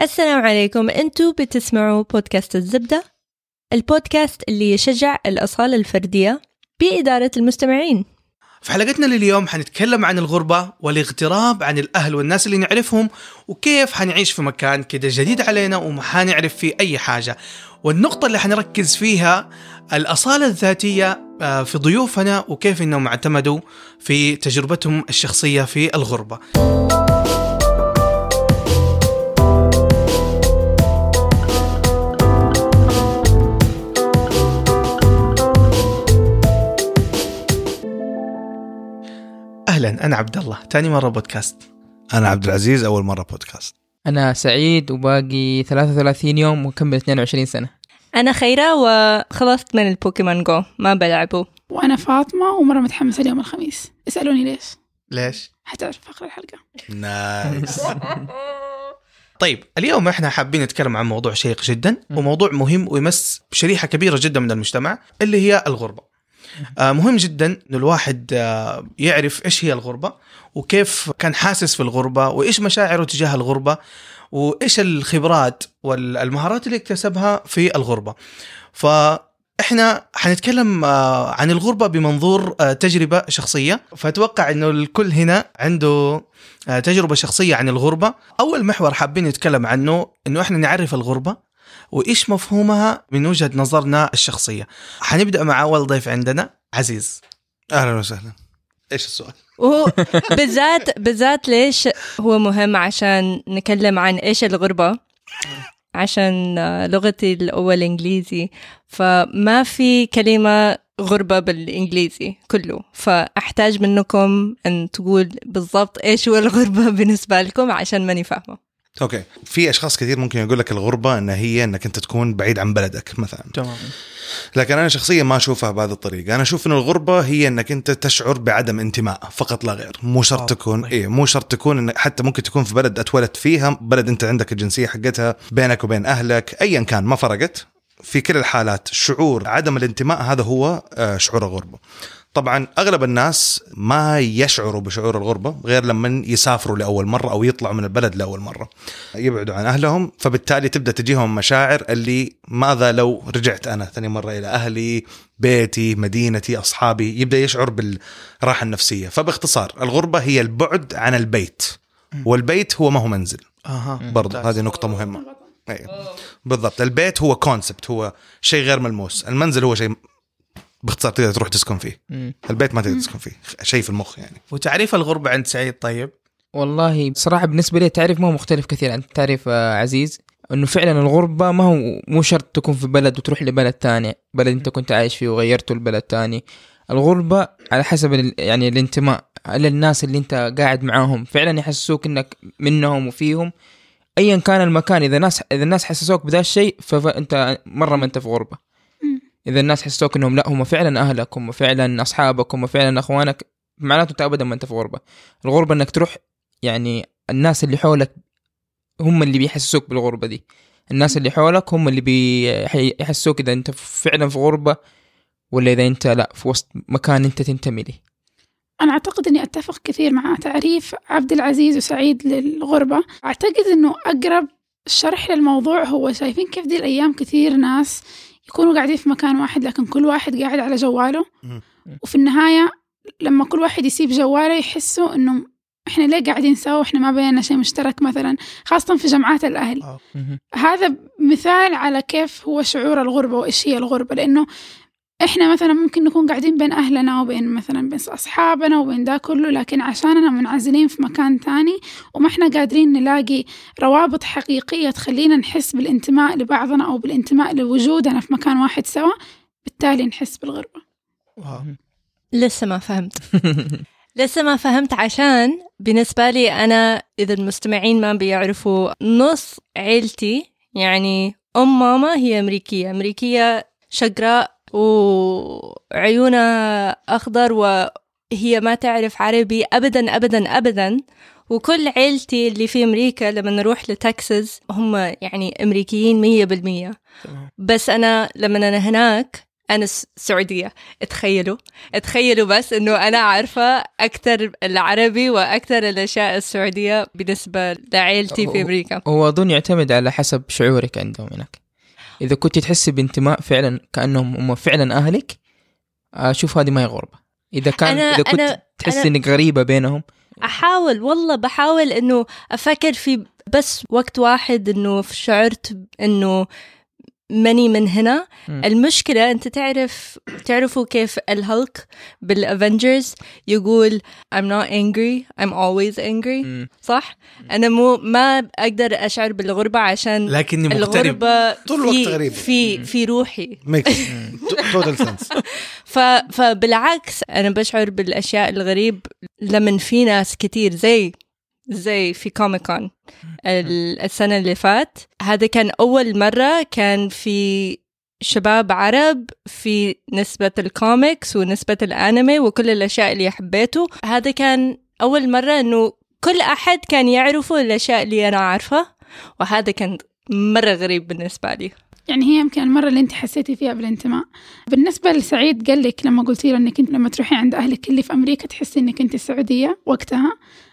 السلام عليكم. أنتوا بتسمعوا بودكاست الزبدة البودكاست اللي يشجع الأصالة الفردية بإدارة المستمعين. في حلقتنا لليوم حنتكلم عن الغربة والاغتراب عن الأهل والناس اللي نعرفهم وكيف حنعيش في مكان كده جديد علينا وما حنعرف فيه أي حاجة. والنقطة اللي حنركز فيها الأصالة الذاتية آه، في ضيوفنا وكيف إنهم اعتمدوا في تجربتهم الشخصية في الغربة. أهلا. أنا عبد الله. تاني مرة بودكاست. أنا عبد العزيز أول مرة بودكاست. أنا سعيد وباقي 33 يوم وكمل 22 سنة. أنا خيرة وخلصت من ال Pokemon Go. ما بلعبه وأنا فاطمة ومرة متحمسة اليوم الخميس. اسألوني ليش؟ ليش؟ حتعرف في آخر الحلقة. nice طيب اليوم إحنا حابين نتكلم عن موضوع شيق جدا وموضوع مهم ويمس شريحة كبيرة جدا من المجتمع اللي هي الغربة. آه مهم جدا انه الواحد آه يعرف إيش هي الغربة وكيف كان حاسس في الغربة وإيش مشاعره تجاه الغربة وإيش الخبرات والمهارات اللي اكتسبها في الغربة. فإحنا حنتكلم آه عن الغربة بمنظور تجربة شخصية فأتوقع إنه الكل هنا عنده تجربة شخصية عن الغربة أول محور حابين نتكلم عنه أنه إحنا نعرف الغربة وإيش مفهومها من وجهة نظرنا الشخصية. حنبدأ مع أول ضيف عندنا عزيز. أهلا وسهلا. إيش السؤال؟ وهو بالذات بالذات ليش هو مهم عشان نكلم عن إيش الغربة؟ عشان لغتي الأول إنجليزي. فما في كلمة غربة بالإنجليزي كله. فأحتاج منكم أن تقول بالضبط إيش هو الغربة بالنسبة لكم عشان ماني فاهمة. أوكي. في أشخاص كثير ممكن يقول لك الغربة إن هي إنك أنت تكون بعيد عن بلدك مثلا. تمام لكن أنا شخصيا ما أشوفها بهذه الطريقة. أنا أشوف إن الغربة هي إنك أنت تشعر بعدم انتماء فقط لا غير. مو آه، شرط تكون طيب. إيه مو شرط تكون إن حتى ممكن تكون في بلد اتولدت فيها بلد أنت عندك الجنسية حقتها بينك وبين أهلك ايا كان ما فرقت. في كل الحالات شعور عدم الانتماء هذا هو آه، شعور الغربة. طبعا أغلب الناس ما يشعروا بشعور الغربة غير لما يسافروا لأول مرة أو يطلعوا من البلد لأول مرة. يبعدوا عن أهلهم فبالتالي تبدأ تجيهم مشاعر اللي ماذا لو رجعت أنا ثاني مرة إلى أهلي بيتي مدينتي أصحابي يبدأ يشعر بالراحة النفسية. فباختصار الغربة هي البعد عن البيت والبيت هو ما هو منزل. أها. برضه. هذه نقطة مهمة. أيوة. بالضبط البيت هو كونسبت هو شيء غير ملموس. المنزل هو شيء باختصار تقدر تروح تسكن فيه. مم. البيت ما تقدر تسكن فيه. شيء في المخ يعني. وتعريف الغربة عند سعيد طيب؟ والله بصراحة بالنسبة لي التعريف ما هو مختلف كثير عن تعريف آه، عزيز. إنه فعلا الغربة ما هو مو شرط تكون في بلد وتروح لبلد تاني بلد أنت كنت عايش فيه وغيرته لبلد تاني. الغربة على حسب ال- يعني الانتماء على الناس اللي أنت قاعد معاهم. فعلا يحسسوك إنك منهم وفيهم. ايا كان المكان إذا ناس إذا الناس حسسوك بذا الشيء فانت مرة ما أنت في غربة. مم. إذا الناس حسسوك إنهم لا هم فعلا أهلك هم فعلا أصحابك هم فعلا إخوانك. معناته أنت ابدا ما أنت في غربة. الغربة إنك تروح يعني الناس اللي حولك هم اللي بيحسسوك بالغربة دي. الناس اللي حولك هم اللي بيحسسوك إذا أنت فعلا في غربة ولا إذا أنت لا في وسط مكان أنت تنتمي له أنا أعتقد أني أتفق كثير مع تعريف عبد العزيز وسعيد للغربة. أعتقد أنه أقرب شرح للموضوع هو شايفين كيف دي الأيام كثير ناس يكونوا قاعدين في مكان واحد لكن كل واحد قاعد على جواله. وفي النهاية لما كل واحد يسيب جواله يحسوا أنه إحنا ليه قاعدين سوا؟ وإحنا ما بيننا شيء مشترك مثلا خاصة في جمعات الأهل. هذا مثال على كيف هو شعور الغربة وإيش هي الغربة لأنه إحنا مثلا ممكن نكون قاعدين بين أهلنا وبين مثلا بين أصحابنا وبين ده كله لكن عشاننا منعزلين في مكان تاني وما إحنا قادرين نلاقي روابط حقيقية تخلينا نحس بالانتماء لبعضنا أو بالانتماء لوجودنا في مكان واحد سوا بالتالي نحس بالغربة. واو. لسه ما فهمت. لسه ما فهمت عشان بالنسبة لي أنا إذا المستمعين ما بيعرفوا نص عيلتي يعني أم ماما هي أمريكية. أمريكية شقراء وعيونها أخضر وهي ما تعرف عربي أبدا أبدا أبدا. وكل عيلتي اللي في أمريكا لما نروح لتكساس هم يعني أمريكيين مية بالمية. بس أنا لما أنا هناك أنا سعودية. تخيلوا تخيلوا بس إنه أنا عارفة أكثر العربي وأكثر الأشياء السعودية بالنسبة لعائلتي في أمريكا. هو أظن يعتمد على حسب شعورك عندهم هناك. إذا كنت تحسي بانتماء فعلا كأنهم هم فعلا أهلك أشوف هذه ما هي غربة. إذا كان أنا- إذا كنت أنا- تحسي أنا- إنك غريبة بينهم. أحاول والله بحاول إنه أفكر في بس وقت واحد إنه شعرت إنه ماني من هنا مم. المشكلة أنت تعرف تعرفوا كيف ال Hulk بال Avengers يقول I'm not angry I'm always angry مم. صح؟ أنا مو ما أقدر أشعر بالغربة عشان لكني مغترب الغربة طول الوقت في غريب. في في روحي total sense ف فبالعكس أنا بشعر بالأشياء الغريب لمن في ناس كتير زي زي في Comic Con ال- السنة اللي فات. هذا كان أول مرة كان في شباب عرب في نسبة الكوميكس ونسبة الأنمي وكل الأشياء اللي حبيته. هذا كان أول مرة أنه كل أحد كان يعرفوا الأشياء اللي أنا عارفة وهذا كان مرة غريب بالنسبة لي. يعني هي يمكن المرة اللي أنت حسيتي فيها بالانتماء. بالنسبة لسعيد قال لك لما قلتي له أنك أنت لما تروحي عند أهلك اللي في أمريكا تحسي أنك أنت السعودية وقتها.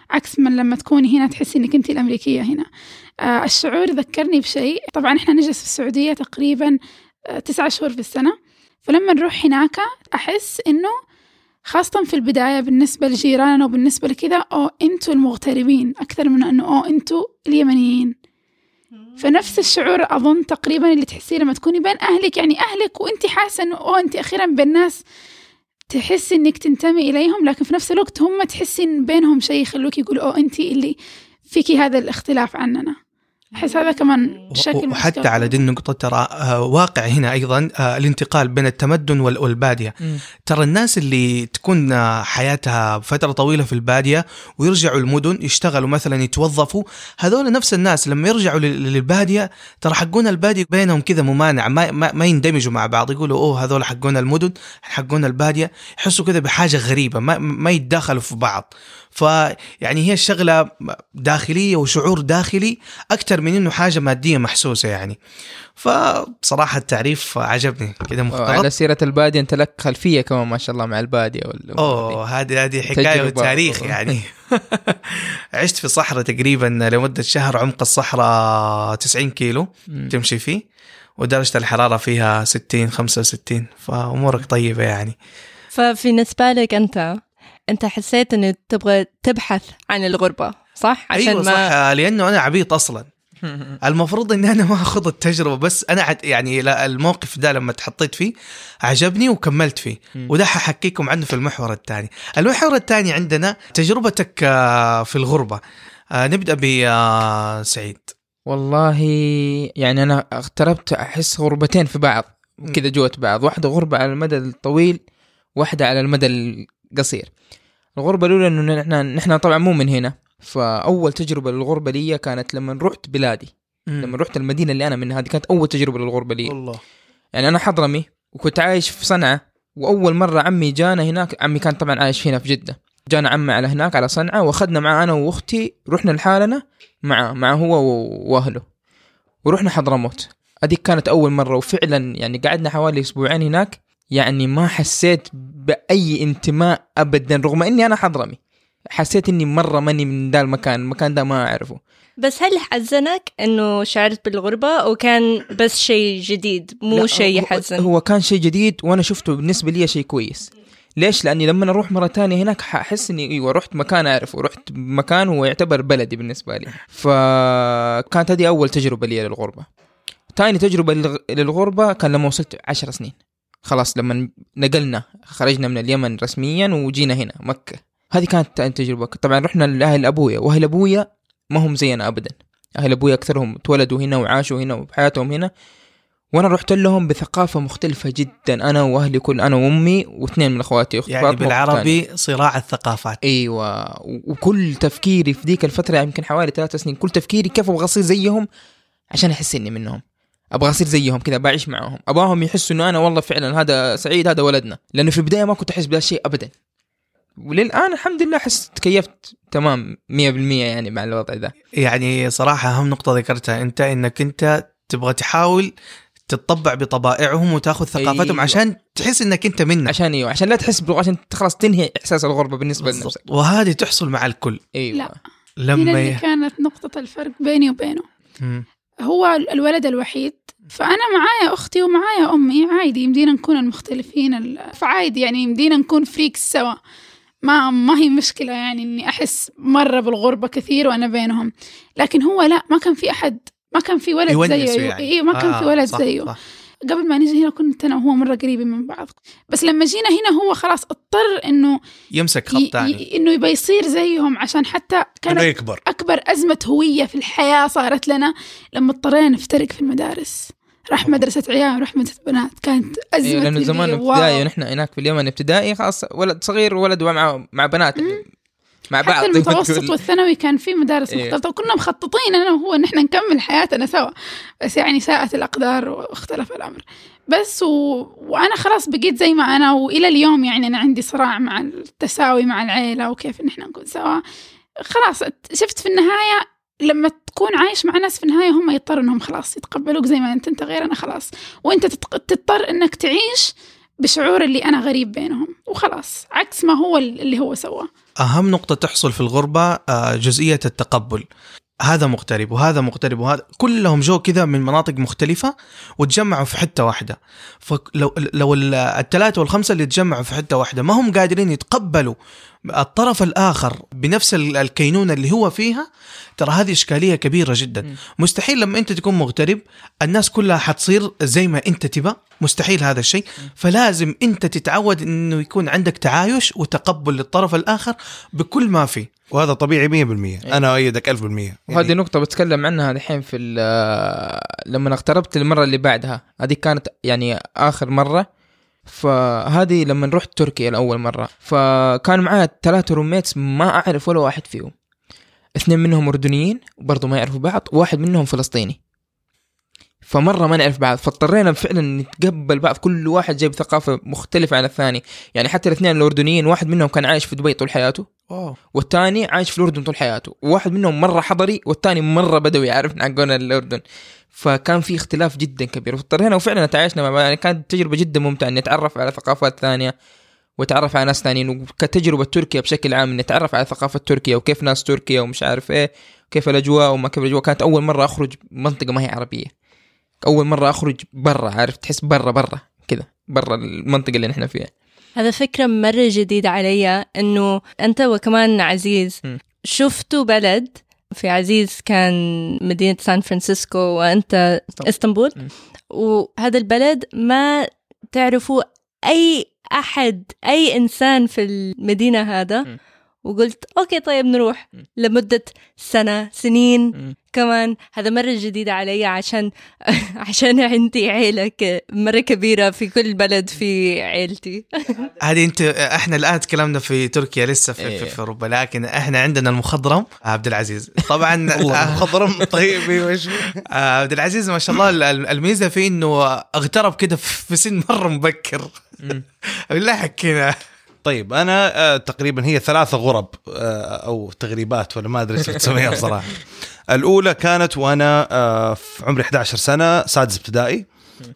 عكس من لما تكوني هنا تحسي أنك أنت الأمريكية هنا. آه الشعور ذكرني بشيء. طبعا إحنا نجلس في السعودية تقريبا آه تسعة شهور في السنة. فلما نروح هناك أحس إنه خاصة في البداية بالنسبة لجيراننا وبالنسبة لكذا أو أنتوا المغتربين. أكثر من أنه أو أنتوا اليمنيين. فنفس الشعور أظن تقريبا اللي تحسيه لما تكوني بين أهلك. يعني أهلك وانت حاسة إنه أوه انت أخيرا بين ناس تحسي إنك تنتمي إليهم لكن في نفس الوقت هم تحسي ان بينهم شيء يخلوك يقولوا أوه انت اللي فيكي هذا الاختلاف عننا. أحس هذا كمان شكل وحتى. على دي النقطة ترى آه، واقع هنا أيضا آه، الانتقال بين التمدن وال- والبادية. ترى الناس اللي تكون آه، حياتها فترة طويلة في البادية ويرجعوا المدن يشتغلوا مثلا يتوظفوا هذول نفس الناس لما يرجعوا لل- للبادية ترى حقون البادية بينهم كذا ممانع ما, ما, ما يندمجوا مع بعض يقولوا أوه هذول حقون المدن حقون البادية يحسوا كذا بحاجة غريبة ما, ما يتداخلوا في بعض فيعني هي الشغلة داخلية وشعور داخلي أكثر من إنه حاجة مادية محسوسة يعني. فبصراحة التعريف عجبني كذا على مختلط سيرة البادية أنت لك خلفية كمان ما شاء الله مع البادية وال... أوه هذه هذه حكاية. وتاريخ يعني. عشت في صحراء تقريبا لمدة شهر عمق الصحراء 90 كيلو مم. تمشي فيه ودرجة الحرارة فيها 60 65 فأمورك طيبة يعني. ففي نسبة لك أنت؟ أنت حسيت إنه تبغى تبحث عن الغربة صح؟ عشان أيوه ما صح لأنه أنا عبيط أصلا. المفروض إني أنا ما اخذ التجربة بس أنا عد يعني الموقف ده لما تحطيت فيه عجبني وكملت فيه. وده ححكيكم عنه في المحور الثاني. المحور الثاني عندنا تجربتك آه، في الغربة. آه، نبدأ بسعيد والله يعني أنا اقتربت أحس غربتين في بعض كذا جوة بعض. واحدة غربة على المدى الطويل واحدة على المدى القصير. الغربة الأولى إنه نحن نحن طبعا مو من هنا. فأول تجربة للغربة لي كانت لما رحت بلادي. لما رحت المدينة اللي أنا منها هذه كانت أول تجربة للغربة لي. والله. يعني أنا حضرمي وكنت عايش في صنعاء وأول مرة عمي جانا هناك عمي كان طبعا عايش هنا في جدة. جانا عمي على هناك على صنعاء وأخذنا معاه أنا وأختي رحنا لحالنا معاه مع هو وأهله. ورحنا حضرموت. هذيك كانت أول مرة وفعلا يعني قعدنا حوالي أسبوعين هناك. يعني ما حسيت بأي انتماء ابدا رغم إني أنا حضرمي. حسيت إني مرة ماني من ذا المكان المكان ده ما أعرفه. بس هل حزنك إنه شعرت بالغربة أو كان بس شيء جديد مو شيء يحزن؟ هو كان شيء جديد وأنا شفته بالنسبة لي شيء كويس. ليش؟ لأني لما أروح مرة تانية هناك حأحس إني أيوه رحت مكان أعرفه رحت مكان هو يعتبر بلدي بالنسبة لي. فكانت هذه أول تجربة لي للغربة. ثاني تجربة للغ- للغربة كان لما وصلت عشر سنين. خلاص لما نقلنا خرجنا من اليمن رسميا وجينا هنا مكة. هذه كانت تجربة. طبعا رحنا لأهل أبويا وأهل أبويا ما هم زينا ابدا. أهل أبويا أكثرهم اتولدوا هنا وعاشوا هنا وبحياتهم هنا. وأنا رحت لهم بثقافة مختلفة جدا أنا وأهلي كل أنا وأمي واثنين من إخواتي يعني. بالعربي صراع الثقافات. أيوه. وكل تفكيري في ذيك الفترة يمكن حوالي ثلاث سنين كل تفكيري كيف أبغى أصير زيهم عشان أحس إني منهم. أبغى أصير زيهم كذا بعيش معاهم. أبغاهم يحسوا إنه أنا والله فعلا هذا سعيد هذا ولدنا. لأنه في البداية ما كنت أحس بهذا الشيء ابدا. وللآن الحمد لله أحس تكيفت تمام 100% يعني مع الوضع ده يعني صراحة أهم نقطة ذكرتها أنت إنك أنت تبغى تحاول تتطبع بطبائعهم وتاخذ ثقافتهم أيوة. عشان تحس إنك أنت منهم. عشان أيوه عشان لا تحس بالغربه عشان خلاص تنهي إحساس الغربة بالنسبة بالضبط. لنفسك. وهذه تحصل مع الكل. أيوه. لا. هنا لما اللي ي... كانت نقطة الفرق بيني وبينه. مم. هو الولد الوحيد. فأنا معايا أختي ومعايا أمي. عادي يمدينا نكون المختلفين ال- فعادي يعني يمدينا نكون فريكس سوا. ما ما هي مشكلة يعني إني أحس مرة بالغربة كثير وأنا بينهم. لكن هو لا ما كان في أحد ما كان في ولد زيه. يعني. إيه ما كان في آه، ولد صح، زيه. صح. قبل ما نجي هنا كنت أنا وهو مرة قريبين من بعض. بس لما جينا هنا هو خلاص اضطر إنه يمسك خط ثاني. ي- إنه يبقى يصير زيهم عشان حتى إنه كانت يكبر. أكبر أزمة هوية في الحياة صارت لنا لما اضطرينا نفترق في المدارس. راح مدرسة عيال وراح مدرسة بنات. كانت أزمة لأنه اللي زمان. ابتدائي ونحن هناك في اليمن ابتدائي خلاص ولد صغير وولد مع مع بنات. مع بعض حتى المتوسط. والثانوي كان في مدارس إيه. مختلطة وكنا مخططين أنا وهو إن إحنا نكمل حياتنا سوا بس يعني ساءت الأقدار واختلف الأمر بس و... وأنا خلاص بقيت زي ما أنا وإلى اليوم يعني أنا عندي صراع مع التساوي مع العيلة وكيف إن إحنا نكون سوا خلاص شفت في النهاية لما تكون عايش مع ناس في النهاية هم يضطروا إنهم خلاص يتقبلوك زي ما أنت أنت غير أنا خلاص تتق- تضطر إنك تعيش بشعور اللي أنا غريب بينهم. وخلاص عكس ما هو اللي هو سواه. أهم نقطة تحصل في الغربة آه، جزئية التقبل. هذا مغترب وهذا مغترب وهذا كلهم جو كذا من مناطق مختلفة وتجمعوا في حتة واحدة. فلو لو ال- الثلاثة والخمسة اللي تجمعوا في حتة واحدة ما هم قادرين يتقبلوا الطرف الآخر بنفس ال- الكينونة اللي هو فيها ترى هذه إشكالية كبيرة جدا. م. مستحيل لما أنت تكون مغترب الناس كلها حتصير زي ما أنت تبى. مستحيل هذا الشيء. فلازم أنت تتعود أنه يكون عندك تعايش وتقبل للطرف الآخر بكل ما فيه. وهذا طبيعي 100% أنا أؤيدك 1000% يعني وهذه نقطة بتكلم عنها الحين في ال- لما اغتربت المرة اللي بعدها. هذه كانت يعني آخر مرة. فهذه لما رحت تركيا لأول مرة فكان معايا ثلاثة روميتس ما أعرف ولا واحد فيهم. اثنين منهم أردنيين وبرضه ما يعرفوا بعض وواحد منهم فلسطيني. فمرة ما نعرف بعض فاضطرينا فعلا نتقبل بعض كل واحد جايب ثقافة مختلفة عن الثاني. يعني حتى الاثنين الأردنيين واحد منهم كان عايش في دبي طول حياته. والثاني عايش في الأردن طول حياته. وواحد منهم مرة حضري والثاني مرة بدوي عارف حقون الأردن. فكان في اختلاف جدا كبير. واضطرينا وفعلا تعايشنا مع بعض. يعني كانت تجربة جدا ممتعة إني أتعرف على ثقافات ثانية وأتعرف على ناس ثانيين وكتجربة تركيا بشكل عام إني أتعرف على ثقافة تركيا وكيف ناس تركيا ومش عارف إيه كيف الأجواء وما كيف الأجواء. كانت أول مرة أخرج منطقة ما هي عربية. أول مرة أخرج برا عارف تحس برا برا كذا برا المنطقة اللي نحن فيها هذا فكرة مرة جديدة علي إنه أنت وكمان عزيز م. شفتوا بلد في عزيز كان مدينة سان فرانسيسكو وأنت إسطنبول م. وهذا البلد ما تعرفوا أي أحد أي إنسان في المدينة هذا م. وقلت okay طيب نروح م. لمدة سنة سنين م. كمان هذا مرة جديدة علي عشان عشان عندي عيلة مرة كبيرة في كل بلد في عيلتي. هذه انت إحنا الآن تكلمنا في تركيا لسه في, في, إيه. في أوروبا لكن إحنا عندنا المخضرم عبد العزيز. طبعا والله مخضرم طيب أيوه إيش آه، عبد العزيز ما شاء الله ال- ال- الميزة فيه إنه اغترب كده في سن مرة مبكر. بالله حكينا. طيب أنا آه، تقريبا هي ثلاثة غرب آه، أو تغريبات ولا ما أدري إيش تسميها بصراحة. الأولى كانت وأنا آه، في عمري 11 سنة سادس ابتدائي.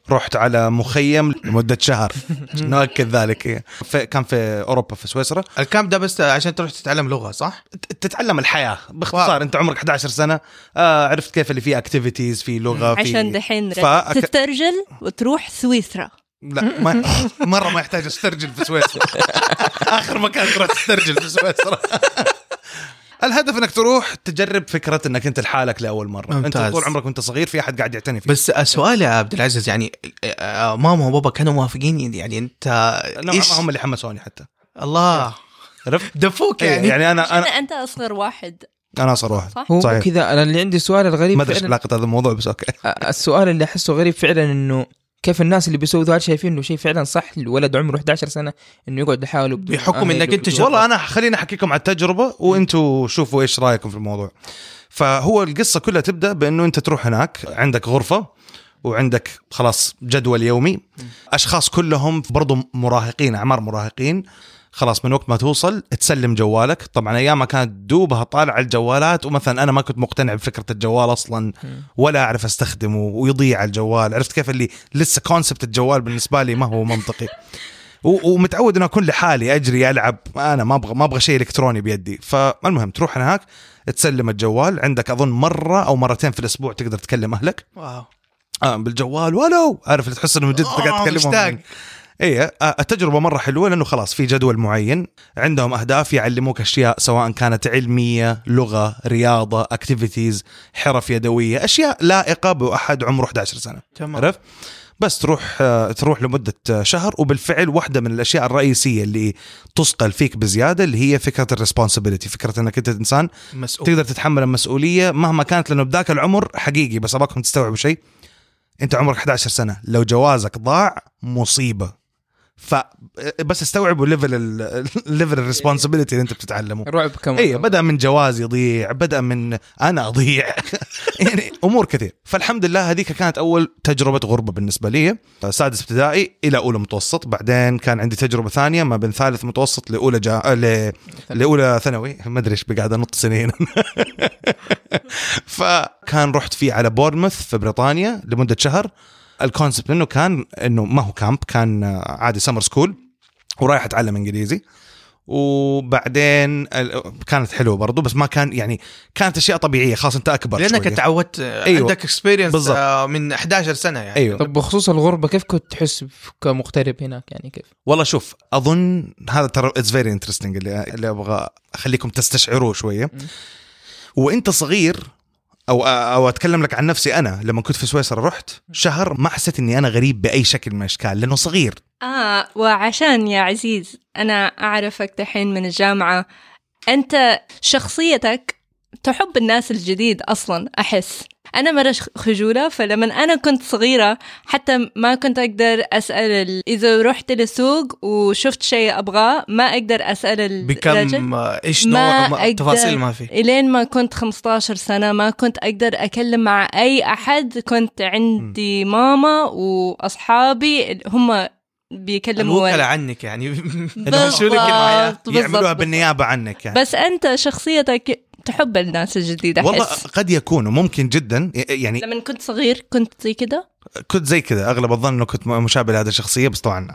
رحت على مخيم لمدة شهر. نؤكد ذلك. في كان في أوروبا في سويسرا. ال camp ده بس عشان تروح تتعلم لغة صح؟ تتعلم الحياة باختصار. أنت عمرك 11 سنة. آه، عرفت كيف اللي فيه activities في لغة في عشان دحين فأك- تسترجل وتروح سويسرا. لا ما مرة ما يحتاج استرجل في سويسرا. آخر مكان تروح تسترجل في سويسرا. الهدف إنك تروح تجرب فكرة إنك أنت لحالك لأول مرة. ممتاز. انت طول عمرك وأنت صغير في أحد قاعد يعتني فيك. بس السؤال يا عبد العزيز يعني آه، ماما وبابا كانوا موافقين؟ يعني أنت ما هم اللي حمسوني حتى. الله. عرفت؟ دفوك يعني, يعني, يعني أنا أنا أنت أصغر واحد؟ أنا أصغر واحد. صح؟ هو صحيح. كذا. أنا اللي عندي سؤال الغريب ما أدري علاقة هذا الموضوع بس okay. السؤال اللي أحسه غريب فعلا إنه كيف الناس اللي بيسووا ذا شايفين إنه شيء فعلا صح؟ الولد عمره 11 سنة إنه يقعد لحاله بحكم وبدون- جرب. والله أنا خليني احكيكم عن التجربة وأنتم شوفوا إيش رأيكم في الموضوع. فهو القصة كلها تبدأ بإنه أنت تروح هناك عندك غرفة وعندك خلاص جدول يومي. أشخاص كلهم برضو مراهقين أعمار مراهقين. خلاص من وقت ما توصل تسلم جوالك. طبعا ايامها كانت دوبها طالع الجوالات ومثلا أنا ما كنت مقتنع بفكرة الجوال أصلا ولا أعرف أستخدمه ويضيع الجوال. عرفت كيف اللي لسه كونسبت الجوال بالنسبة لي ما هو منطقي. ومتعود إنه أكون لحالي أجري ألعب. أنا ما أبغى ما أبغى شيء إلكتروني بيدي. فالمهم تروح هناك تسلم الجوال. عندك أظن مرة أو مرتين في الأسبوع تقدر تكلم أهلك. واو. آه بالجوال. ولو عارف اللي تحس إنه جد قاعد آه، تكلمهم. آه، التجربة مرة حلوة لأنه خلاص في جدول معين عندهم أهداف يعلموك أشياء سواء كانت علمية لغة رياضة activities حرف يدوية أشياء لائقة بأحد عمره 11 سنة. تمام. عرفت؟ بس تروح تروح لمدة شهر وبالفعل واحدة من الأشياء الرئيسية اللي تصقل فيك بزيادة اللي هي فكرة ال responsibility فكرة إنك أنت إنسان مسؤول. تقدر تتحمل المسؤولية مهما كانت لأنه بذاك العمر حقيقي بس أبغاكم تستوعبوا شيء أنت عمرك 11 سنة لو جوازك ضاع مصيبة. ف بس استوعبوا level ال level ال responsibility اللي انت بتتعلمه. الرعب كمان. اي بدأ من جواز يضيع بدأ من أنا أضيع. يعني أمور كثير. فالحمد لله هذيك كانت أول تجربة غربة بالنسبة لي. سادس ابتدائي إلى أولى متوسط. بعدين كان عندي تجربة ثانية ما بين ثالث متوسط لأولى جا... ل... لأولى ثانوي. ما أدري إيش بقعد أنط سنين. فكان رحت فيه على بورنموث في بريطانيا لمدة شهر. ال concept منه كان إنه ما هو camp كان عادي summer school ورايح أتعلم إنجليزي وبعدين كانت حلوة برضو بس ما كان يعني كانت أشياء طبيعية خلاص أنت أكبر لأنك. تعودت آه، أيوة. عندك experience بالضبط. من 11 سنة يعني أيوه طب بخصوص الغربة كيف كنت تحس كمغترب هناك يعني كيف؟ والله شوف أظن هذا ترى it's very interesting اللي اللي أبغى أخليكم تستشعروه شوية وأنت صغير أو أو أتكلم لك عن نفسي أنا. لما كنت في سويسرا رحت شهر ما حسيت إني أنا غريب بأي شكل من الأشكال لأنه صغير. آه وعشان يا عزيز أنا أعرفك دحين من الجامعة. أنت شخصيتك تحب الناس الجديد أصلا أحس. أنا مرة خجولة فلما أنا كنت صغيرة حتى ما كنت أقدر أسأل ال... إذا رحت للسوق وشفت شيء أبغاه ما أقدر أسأل بكم آه، ما نوع ما أقدر- تفاصيل ما في؟ إلين ما كنت 15 سنة ما كنت أقدر أكلم مع أي أحد كنت عندي ماما وأصحابي هم بيكلموا الوكلاء عنك يعني. بالضبط،. يعملوها بالنيابة عنك يعني. بس أنت شخصيتك تحب الناس الجديدة والله أحس. قد يكون وممكن جدا. يعني لما كنت صغير كنت زي كده؟ كنت زي كذا. أغلب الظن إنه كنت مشابه لهذه الشخصية بس طبعا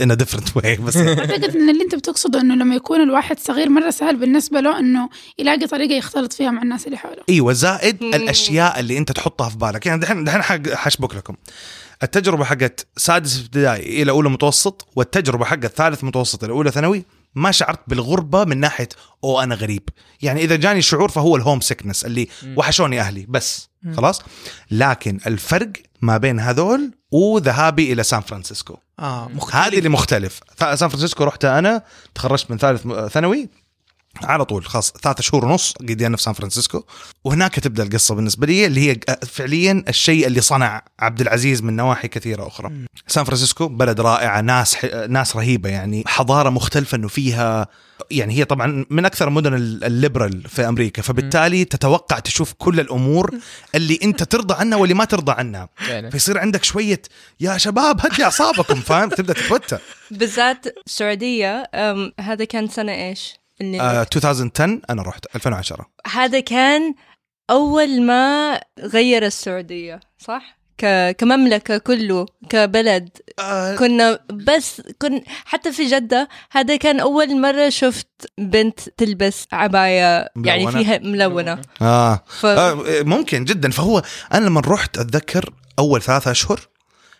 in different way بس أعتقد إن اللي أنت بتقصده إنه لما يكون الواحد صغير مرة سهل بالنسبة له إنه يلاقي طريقة يختلط فيها مع الناس اللي حوله. إيوه زائد مم. الأشياء اللي أنت تحطها في بالك. يعني دحين دحين حق- حشبك لكم. التجربة حقت سادس ابتدائي إلى أولى متوسط والتجربة حقت ثالث متوسط إلى أولى ثانوي ما شعرت بالغربة من ناحية أو أنا غريب. يعني إذا جاني شعور فهو ال home sickness اللي وحشوني أهلي بس. خلاص؟ لكن الفرق ما بين هذول وذهابي إلى سان فرانسيسكو. آه هذه اللي مختلف. سان فرانسيسكو رحت أنا تخرجت من ثالث ثانوي على طول خلاص ثلاثة شهور ونص قضينا في سان فرانسيسكو. وهناك تبدأ القصة بالنسبة لي اللي هي فعليا الشيء اللي صنع عبد العزيز من نواحي كثيرة أخرى. سان فرانسيسكو بلد رائعة ناس ح... ناس رهيبة يعني حضارة مختلفة إنه فيها يعني هي طبعا من أكثر المدن ال- ال liberal في أمريكا. فبالتالي تتوقع تشوف كل الأمور اللي أنت ترضى عنها واللي ما ترضى عنها. فعلا. فيصير عندك شوية يا شباب هدي أعصابكم. فاهم؟ تبدأ تتوتر. بالذات السعودية أم، هذا كان سنة إيش؟ اللي آه 2010 أنا رحت 2010 هذا كان أول ما غير السعودية صح؟ ك... كمملكة كله كبلد آه كنا بس كن حتى في جدة هذا كان أول مرة شفت بنت تلبس عباية يعني. فيها ملونة آه. ف... آه ممكن جدا فهو أنا لما رحت أتذكر أول ثلاثة أشهر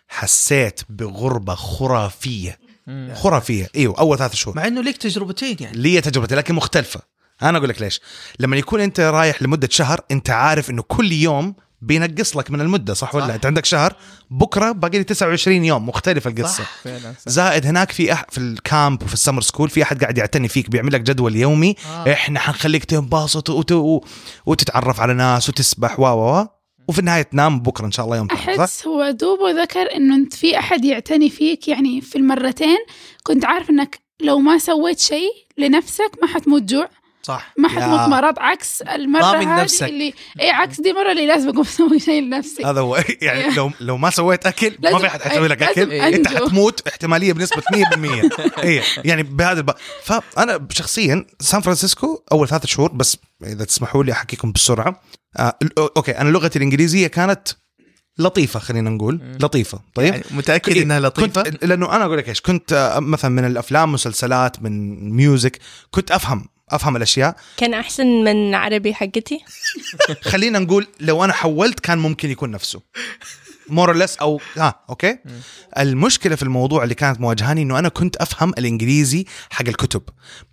حسيت بغربة خرافية خرافية إيوه أول ثلاثة شهور مع إنه ليك تجربتين يعني لي تجربتي لكن مختلفة أنا أقول لك ليش لما يكون أنت رايح لمدة شهر أنت عارف إنه كل يوم بينقص لك من المدة صح ولا صح. لا؟ أنت عندك شهر بكرة باقي لي 29 يوم مختلف القصة صح. فعلا صح. زائد هناك في أح في ال camp وفي ال summer school في أحد قاعد يعتني فيك بيعمل لك جدول يومي آه. إحنا حنخليك تنبسط وت... وتتعرف على ناس وتسبح و و وفي النهاية تنام بكرة إن شاء الله يوم؟ أحس هو دوبه ذكر إنه أنت في أحد يعتني فيك يعني في المرتين كنت عارف إنك لو ما سويت شيء لنفسك ما حتموت جوع صح. ما حد مطمرات عكس المرة هذه نفسك. اللي اي عكس دي مرة اللي لازم أقوم أسوي شيء لنفسي. هذا هو. يعني لو لو ما سويت أكل ما في أحد حيسوي لك لازم أكل. أنت. حتموت احتمالية بنسبة 100% اي يعني بهذا الب... فأنا شخصيا سان فرانسيسكو أول ثلاث شهور بس إذا تسمحوا لي أحكيكم بسرعة. آه okay أنا لغتي الإنجليزية كانت لطيفة خلينا نقول لطيفة. طيب؟ يعني متأكد إيه، إنها لطيفة؟ كنت لأنه أنا أقول لك إيش كنت آه، مثلا من الأفلام مسلسلات من music كنت أفهم أفهم الأشياء. كان أحسن من عربي حقتي؟ خلينا نقول لو أنا حولت كان ممكن يكون نفسه. more less أو ها okay؟ المشكلة في الموضوع اللي كانت مواجهاني إنه أنا كنت أفهم الإنجليزي حق الكتب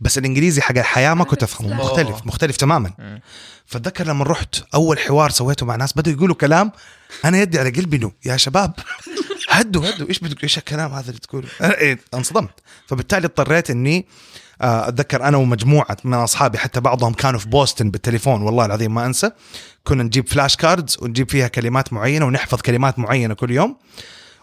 بس الإنجليزي حق الحياة ما كنت أفهمه. مختلف مختلف تماما. فأتذكر لما رحت أول حوار سويته مع ناس بدأوا يقولوا كلام أنا يدي على قلبي إنه يا شباب هدوا هدوا إيش بتقول إيش الكلام هذا اللي تقوله؟ أنا إيه، انصدمت. فبالتالي اضطريت إني آه، أتذكر أنا ومجموعة من أصحابي حتى بعضهم كانوا في بوسطن بالتليفون والله العظيم ما أنسى كنا نجيب flash cards ونجيب فيها كلمات معينة ونحفظ كلمات معينة كل يوم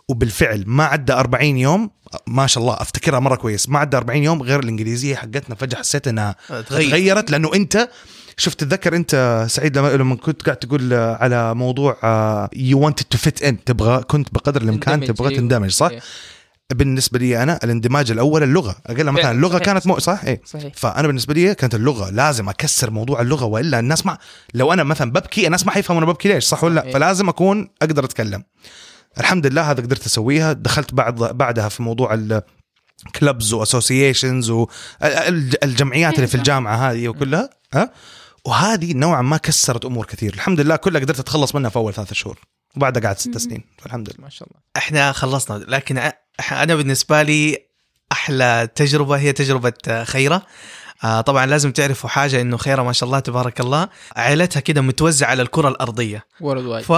وبالفعل ما عدى 40 يوم ما شاء الله أفتكرها مرة كويس ما عدى 40 يوم غير الإنجليزية حقتنا فجأة حسيت انها تغير. تغيرت لأنه أنت شفت تتذكر أنت سعيد لما لما كنت قاعد تقول آه، على موضوع you wanted to fit in تبغى كنت بقدر الإمكان تبغى أيوه. تندمج صح؟ إيه. بالنسبة لي أنا الاندماج الأول اللغة. أقل مثلا اللغة صحيح، كانت مو صح إيه. صحيح. فأنا بالنسبة لي كانت اللغة. لازم أكسر موضوع اللغة وإلا الناس ما لو أنا مثلا ببكي الناس ما حيفهموا أنا ببكي ليش صح ولا لا. فلازم أكون أقدر أتكلم. الحمد لله هذا قدرت أسويها. دخلت بعد بعدها في موضوع ال clubs و associations والجمعيات اللي في الجامعة هذه وكلها ها؟ وهذه نوعا ما كسرت أمور كثير. الحمد لله كلها قدرت أتخلص منها في أول ثلاثة شهور. وبعدها قعدت ست سنين. فالحمد لله. ما شاء الله. إحنا خلصنا لكن أنا بالنسبة لي أحلى تجربة هي تجربة آه، خيرة. آه طبعا لازم تعرفوا حاجة إنه خيرة ما شاء الله تبارك الله. عائلتها كده متوزعة على الكرة الأرضية. ف...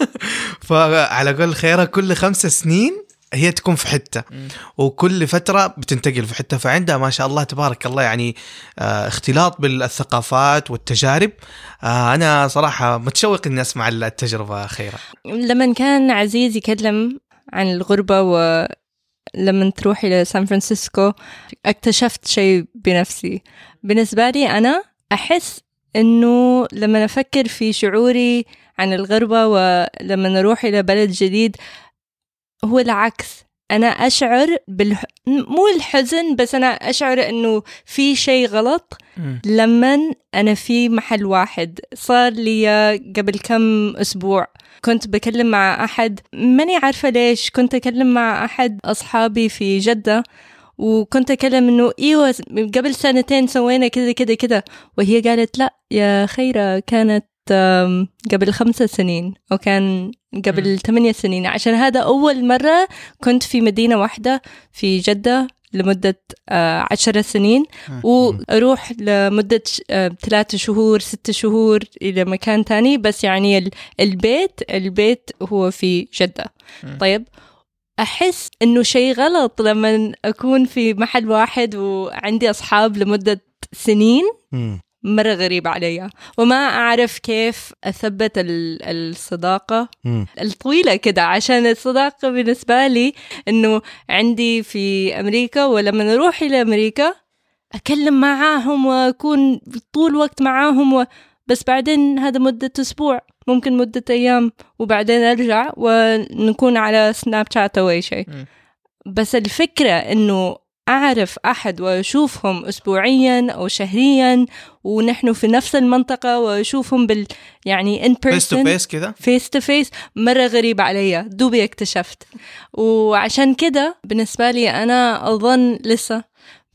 فعلى قول خيرة كل خمس سنين هي تكون في حتة. وكل فترة بتنتقل في حتة. فعندها ما شاء الله تبارك الله يعني آه اختلاط بالثقافات والتجارب. آه أنا صراحة متشوق إني أسمع التجربة خيرة. لما كان عزيز يكلم عن الغربة ولما تروح إلى سان فرانسيسكو اكتشفت شيء بنفسي. بالنسبة لي أنا أحس إنه لما أفكر في شعوري عن الغربة ولما نروح إلى بلد جديد هو العكس. أنا أشعر بالح... مو الحزن بس أنا أشعر إنه في شيء غلط. لما أنا في محل واحد. صار لي قبل كم أسبوع كنت بكلم مع أحد. ماني عارفة ليش. كنت أكلم مع أحد أصحابي في جدة وكنت أكلم إنه إيوه قبل سنتين سوينا كذا كذا كذا. وهي قالت لا يا خيرة كانت قبل خمسة سنين أو كان قبل ثمانية سنين. عشان هذا أول مرة كنت في مدينة واحدة في جدة. لمدة آه، عشر سنين وأروح لمدة آه، ثلاثة شهور ستة شهور إلى مكان تاني بس يعني ال- البيت البيت هو في جدة. طيب أحس إنه شيء غلط لما أكون في محل واحد وعندي أصحاب لمدة سنين. مرة غريب علي وما أعرف كيف أثبت ال- الصداقة. الطويلة كده عشان الصداقة بالنسبة لي إنه عندي في أمريكا ولما نروح إلى أمريكا أكلم معاهم وأكون طول الوقت معاهم و... بس بعدين هذا مدة أسبوع ممكن مدة أيام وبعدين أرجع ونكون على سناب شات أو أي شيء. بس الفكرة إنه أعرف أحد وأشوفهم أسبوعيا أو شهريا ونحن في نفس المنطقة وأشوفهم بال يعني in face to person face كذا face to face مرة غريب علي دوبي اكتشفت. وعشان كده بالنسبة لي أنا أظن لسه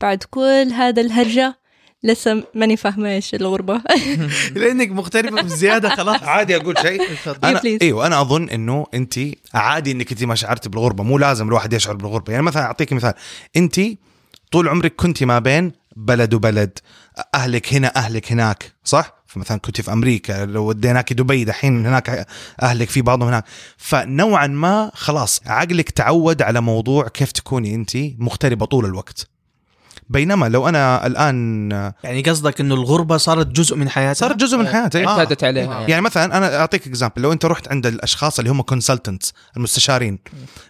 بعد كل هذا الهرجة لسه ماني فاهمة إيش الغربة. لأنك مغتربة بزياده خلاص. عادي أقول شيء. أنا please. إيوه أنا أظن إنه أنت عادي إنك أنت ما شعرتي بالغربة. مو لازم الواحد يشعر بالغربة. يعني مثلا أعطيك مثال. أنت طول عمرك كنت ما بين بلد وبلد. أهلك هنا أهلك هناك صح؟ فمثلا كنت في أمريكا لو وديناك دبي دحين هناك أهلك في بعضهم هناك. فنوعا ما خلاص عقلك تعود على موضوع كيف تكوني أنت مغتربة طول الوقت. بينما لو أنا الآن يعني قصدك إنه الغربة صارت جزء من حياتها صارت جزء من حياتي آه. اعتادت عليها آه. يعني. يعني مثلا أنا أعطيك example لو أنت رحت عند الأشخاص اللي هم consultants المستشارين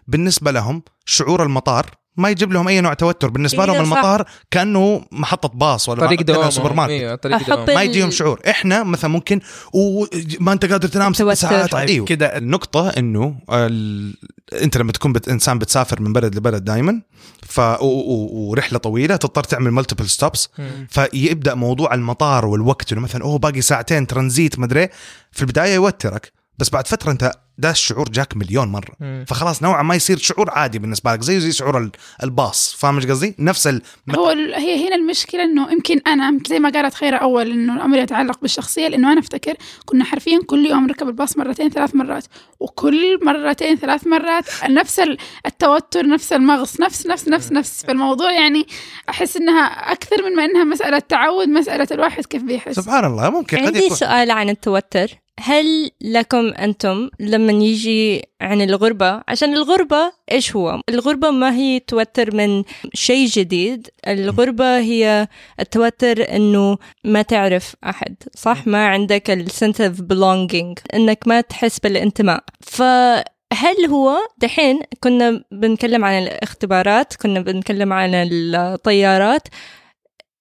بالنسبة لهم شعور المطار ما يجيب لهم أي نوع توتر. بالنسبة إيه، لهم صح. المطار كأنه محطة باص ولا طريق كأنه دوام. سوبر ماركت. ال- ما يجيهم شعور. إحنا مثلا ممكن وما أنت قادر تنام ست توتر. ساعات. طيب أيوه. كده النقطة إنه ال... أنت لما تكون بت... إنسان بتسافر من بلد لبلد دائما ف و... و... ورحلة طويلة تضطر تعمل multiple stops. فيبدأ موضوع المطار والوقت. إنه مثلا أوه باقي ساعتين ترانزيت مدري في البداية يوترك. بس بعد فترة انت ده الشعور جاك مليون مرة. مم. فخلاص نوعا ما يصير شعور عادي بالنسبة لك زي زي شعور ال- الباص. فاهم إيش قصدي؟ نفس ال... هو ال- هي هنا المشكلة إنه يمكن أنا زي ما قالت خيرة أول إنه الأمر يتعلق بالشخصية لأنه أنا أفتكر كنا حرفيا كل يوم نركب الباص مرتين ثلاث مرات وكل مرتين ثلاث مرات نفس ال- التوتر نفس المغص نفس نفس نفس نفس. فالموضوع يعني أحس إنها أكثر من ما إنها مسألة تعود مسألة الواحد كيف بيحس. سبحان الله ممكن قد عندي يكون. سؤال عن التوتر. هل لكم أنتم لما يجي عن الغربة؟ عشان الغربة إيش هو؟ الغربة ما هي توتر من شيء جديد. الغربة هي التوتر إنه ما تعرف أحد صح؟ ما عندك ال sense of belonging إنك ما تحس بالانتماء. فهل هو دحين كنا بنتكلم عن الاختبارات كنا بنتكلم عن الطيارات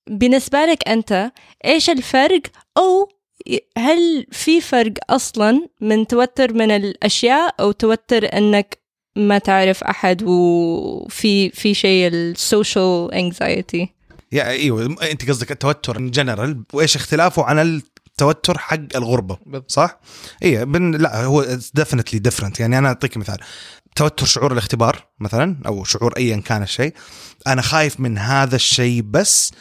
بالنسبة لك أنت إيش الفرق؟ أو هل في فرق أصلا من توتر من الأشياء أو توتر إنك ما تعرف أحد وفي في شيء ال social anxiety يا إيوه أنت قصدك التوتر in general وإيش اختلافه عن التوتر حق الغربة. صح؟ I mean لا هو definitely different يعني أنا أعطيك مثال. توتر شعور الاختبار مثلا أو شعور ايا كان الشيء. أنا خايف من هذا الشيء بس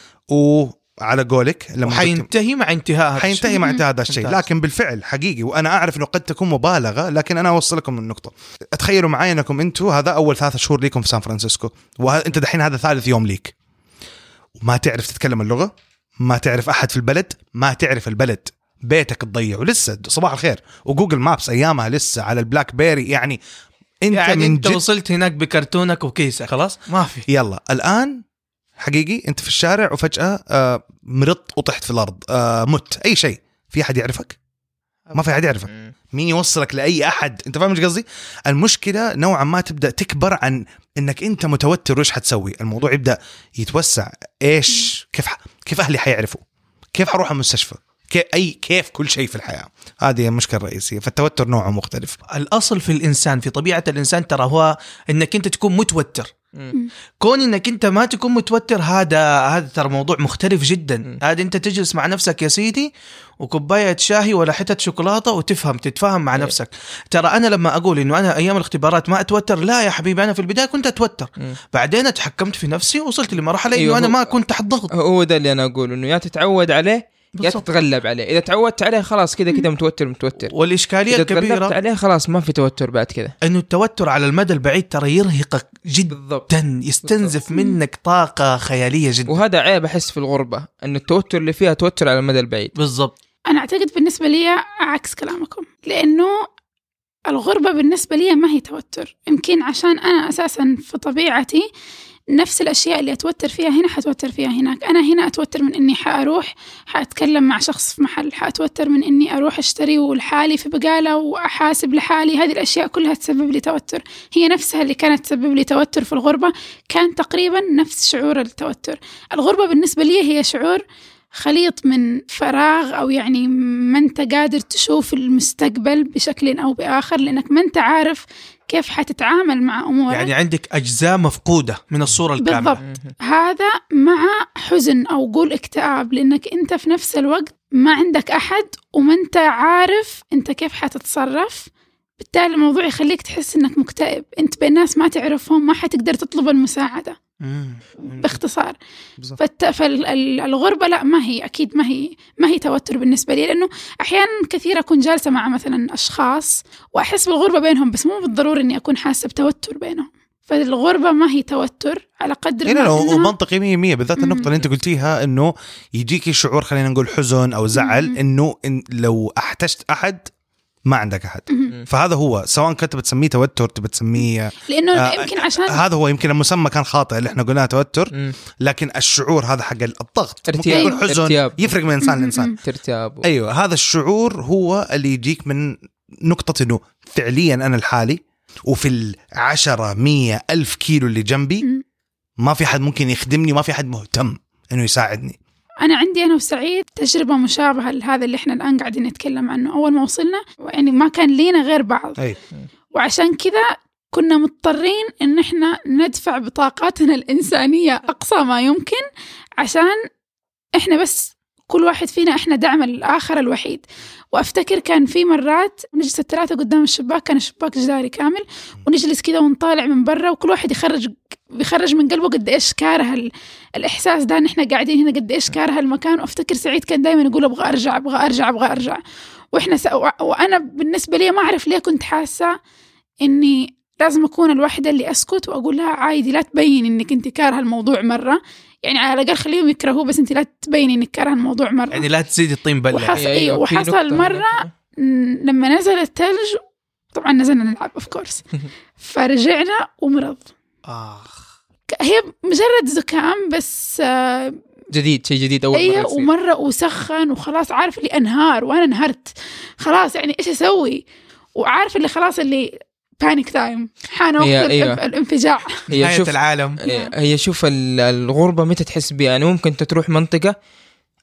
وعلى قولك لما وحينتهي مع انتهاء هذا حينتهي. مع انتهاء هذا الشيء. لكن بالفعل حقيقي وأنا أعرف إنه قد تكون مبالغة لكن أنا اوصلكم النقطة. تخيلوا معي أنكم أنتم هذا أول ثلاثة شهور ليكم في سان فرانسيسكو. وانت دحين هذا ثالث يوم ليك. وما تعرف تتكلم اللغة ما تعرف أحد في البلد ما تعرف البلد. بيتك تضيعه لسه صباح الخير. و Google Maps أيامها لسه على ال Black Berry يعني أنت يعني من أنت جد وصلت هناك بكرتونك وكيسك. خلاص؟ ما في. يلا الآن حقيقي أنت في الشارع وفجأة آه مرضت وطحت في الأرض آه مت أي شيء. في أحد يعرفك؟ ما في أحد يعرفك. مين يوصلك لأي أحد؟ أنت فاهم إيش قصدي؟ المشكلة نوعا ما تبدأ تكبر عن إنك أنت متوتر وإيش حتسوي. الموضوع يبدأ يتوسع. إيش؟ كيف ح... كيف أهلي حيعرفوا؟ كيف حروح المستشفى؟ كيف أي كيف كل شيء في الحياة؟ هذه المشكلة الرئيسية. فالتوتر نوعه مختلف. الأصل في الإنسان في طبيعة الإنسان ترى هو إنك أنت تكون متوتر. كون إنك أنت ما تكون متوتر هذا هذا ترى موضوع مختلف جدا. هذا أنت تجلس مع نفسك يا سيدي وكوباية شاهي ولا حتة شوكولاتة وتفهم تتفاهم مع إيه. نفسك ترى أنا لما أقول إنه أنا أيام الاختبارات ما أتوتر لا يا حبيبي أنا في البداية كنت أتوتر. بعدين اتحكمت في نفسي ووصلت لمرحلة إنه أيوه، أنا ما كنت تحت ضغط هو ده اللي أنا أقول إنه يا تتعود عليه يا بالضبط. تتغلب عليه. إذا تعودت عليه خلاص كذا كذا متوتر متوتر. والإشكالية تغلبت الكبيره عليه خلاص ما في توتر بعد كذا. إنه التوتر على المدى البعيد ترى يرهقك جدا بالضبط. يستنزف منك طاقة خيالية جدا. وهذا عيب أحس في الغربة انه التوتر اللي فيها توتر على المدى البعيد. بالضبط. أنا أعتقد بالنسبة لي عكس كلامكم لأنه الغربة بالنسبة لي ما هي توتر. يمكن عشان أنا أساسا في طبيعتي نفس الأشياء اللي أتوتر فيها هنا حتوتر فيها هناك. أنا هنا أتوتر من إني حأروح حأتكلم مع شخص في محل. حأتوتر من إني أروح أشتري لحالي في بقالة وأحاسب لحالي. هذه الأشياء كلها تسبب لي توتر. هي نفسها اللي كانت تسبب لي توتر في الغربة كان تقريبا نفس شعور التوتر. الغربة بالنسبة لي هي شعور خليط من فراغ أو يعني ما أنت قادر تشوف المستقبل بشكل أو بآخر لأنك ما أنت عارف كيف حتتعامل مع أمورك. يعني عندك أجزاء مفقودة من الصورة الكاملة. بالضبط. هذا مع حزن أو قول اكتئاب لأنك أنت في نفس الوقت ما عندك أحد وما أنت عارف أنت كيف حتتصرف. بالتالي الموضوع يخليك تحس أنك مكتئب. أنت بين ناس ما تعرفهم ما حتقدر تطلب المساعدة. مم. باختصار. فالغربة لا ما هي أكيد ما هي ما هي توتر بالنسبة لي لأنه أحيانا كثير أكون جالسة مع مثلا أشخاص وأحس بالغربة بينهم بس مو بالضروري إني أكون حاسة بتوتر بينهم فالغربة ما هي توتر على قدر إيه ما إنها- ومنطقي 100% بالذات مم. النقطة اللي أنت قلتيها إنه يجيكي شعور خلينا نقول حزن أو زعل. إنه إن لو أحتجت أحد ما عندك أحد مهم. فهذا هو سواء كنت بتسميه توتر تبي تسميه لأنه آه، يمكن عشان هذا هو يمكن المسمى كان خاطئ اللي إحنا قلناه توتر. لكن الشعور هذا حق الضغط ممكن ارتياب. يكون حزن ارتياب. يفرق من إنسان لإنسان. ارتياب أيوه هذا الشعور هو اللي يجيك من نقطة إنه فعليا أنا لحالي وفي العشرة مية ألف كيلو اللي جنبي. ما في حد ممكن يخدمني ما في حد مهتم إنه يساعدني أنا عندي أنا وسعيد تجربة مشابهة لهذا اللي إحنا الآن قاعدين نتكلم عنه. أول ما وصلنا يعني ما كان لينا غير بعض. أي. وعشان كذا كنا مضطرين إن إحنا ندفع بطاقاتنا الإنسانية أقصى ما يمكن عشان إحنا بس كل واحد فينا إحنا دعم الآخر الوحيد. وأفتكر كان في مرات نجلس الثلاثة قدام الشباك كان الشباك جداري كامل ونجلس كذا ونطالع من برا وكل واحد يخرج بيخرج من قلبه قد إيش كاره ال- الإحساس ده ان إحنا قاعدين هنا قد إيش كاره المكان وأفتكر سعيد كان دائما يقول أبغى أرجع أبغى أرجع أبغى أرجع. وإحنا س... وأنا بالنسبة لي ما أعرف ليه كنت حاسة إني لازم أكون الوحدة اللي أسكت واقول لها عادي لا تبين إنك أنت كارهه الموضوع مرة. يعني على الأقل خليهم يكرهوه بس انت لا تبين إنك كارهه الموضوع مرة. يعني لا تزيد الطين بلة. وحصل- أيوة، أيوة، في وحصل نقطة مرة هنا. م- لما نزل الثلج طبعا نزلنا نلعب of course فرجعنا ومرض. آخ. هي مجرد زكام بس آه، جديد شيء جديد أول أيوه مره يصير. ومرة وسخن وخلاص عارف اللي أنهار وأنا انهرت. خلاص يعني إيش أسوي؟ وعارف اللي خلاص اللي panic time حان وقت هي- الإنف- أيوة. الانفجاع. هي شوف العالم. هي- هي شوف ال- الغربة متى تحس بها يعني ممكن أنت تروح منطقة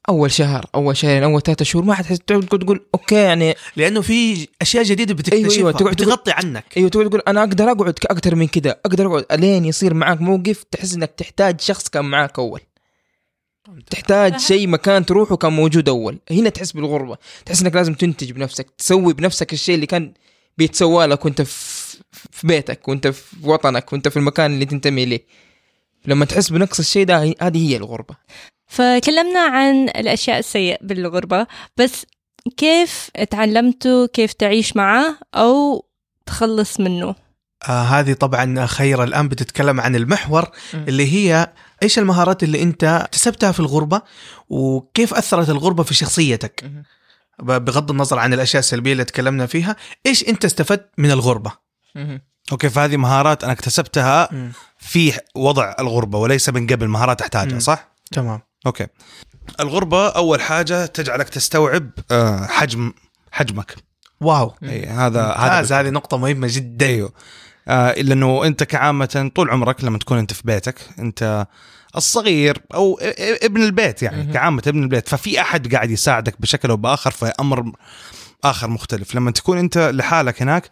أول شهر أول شهرين أول ثلاثة شهور ما حتحس تقعد تقول تقول أوكي يعني لأنه في أشياء جديدة بتكتشفها أيوة، تقعد- بتغطي عنك. أيوه تقعد تقول أنا أقدر أقعد أكثر من كذا أقدر أقعد ألين يصير معك موقف تحس إنك تحتاج شخص كان معاك أول. تحتاج شيء مكان تروحه كان موجود أول. هنا تحس بالغربة تحس إنك لازم تنتج بنفسك تسوي بنفسك الشيء اللي كان بيتسوى لك وانت في في بيتك وانت في وطنك وانت في المكان اللي تنتمي له لما تحس بنقص الشيء ده هذه هي الغربة. فكلمنا عن الأشياء السيئة بالغربة بس كيف تعلمتوا كيف تعيش معاه أو تخلص منه؟ آه هذه طبعا خير الآن بتتكلم عن المحور م. اللي هي إيش المهارات اللي أنت اكتسبتها في الغربة وكيف أثرت الغربة في شخصيتك. بغض النظر عن الأشياء السلبية اللي تكلمنا فيها إيش أنت استفدت من الغربة؟ okay فهذه مهارات أنا اكتسبتها في وضع الغربة وليس من قبل مهارات أحتاجها مم. صح؟ تمام. okay. الغربة أول حاجة تجعلك تستوعب آه، حجم حجمك. wow. أي هذا ممتاز هذا هذه نقطة مهمة جدا. إيوه. لأنه أنت كعامة طول عمرك لما تكون أنت في بيتك أنت الصغير أو ابن البيت يعني. كعامة ابن البيت ففي أحد قاعد يساعدك بشكل أو بآخر في أمر آخر مختلف. لما تكون أنت لحالك هناك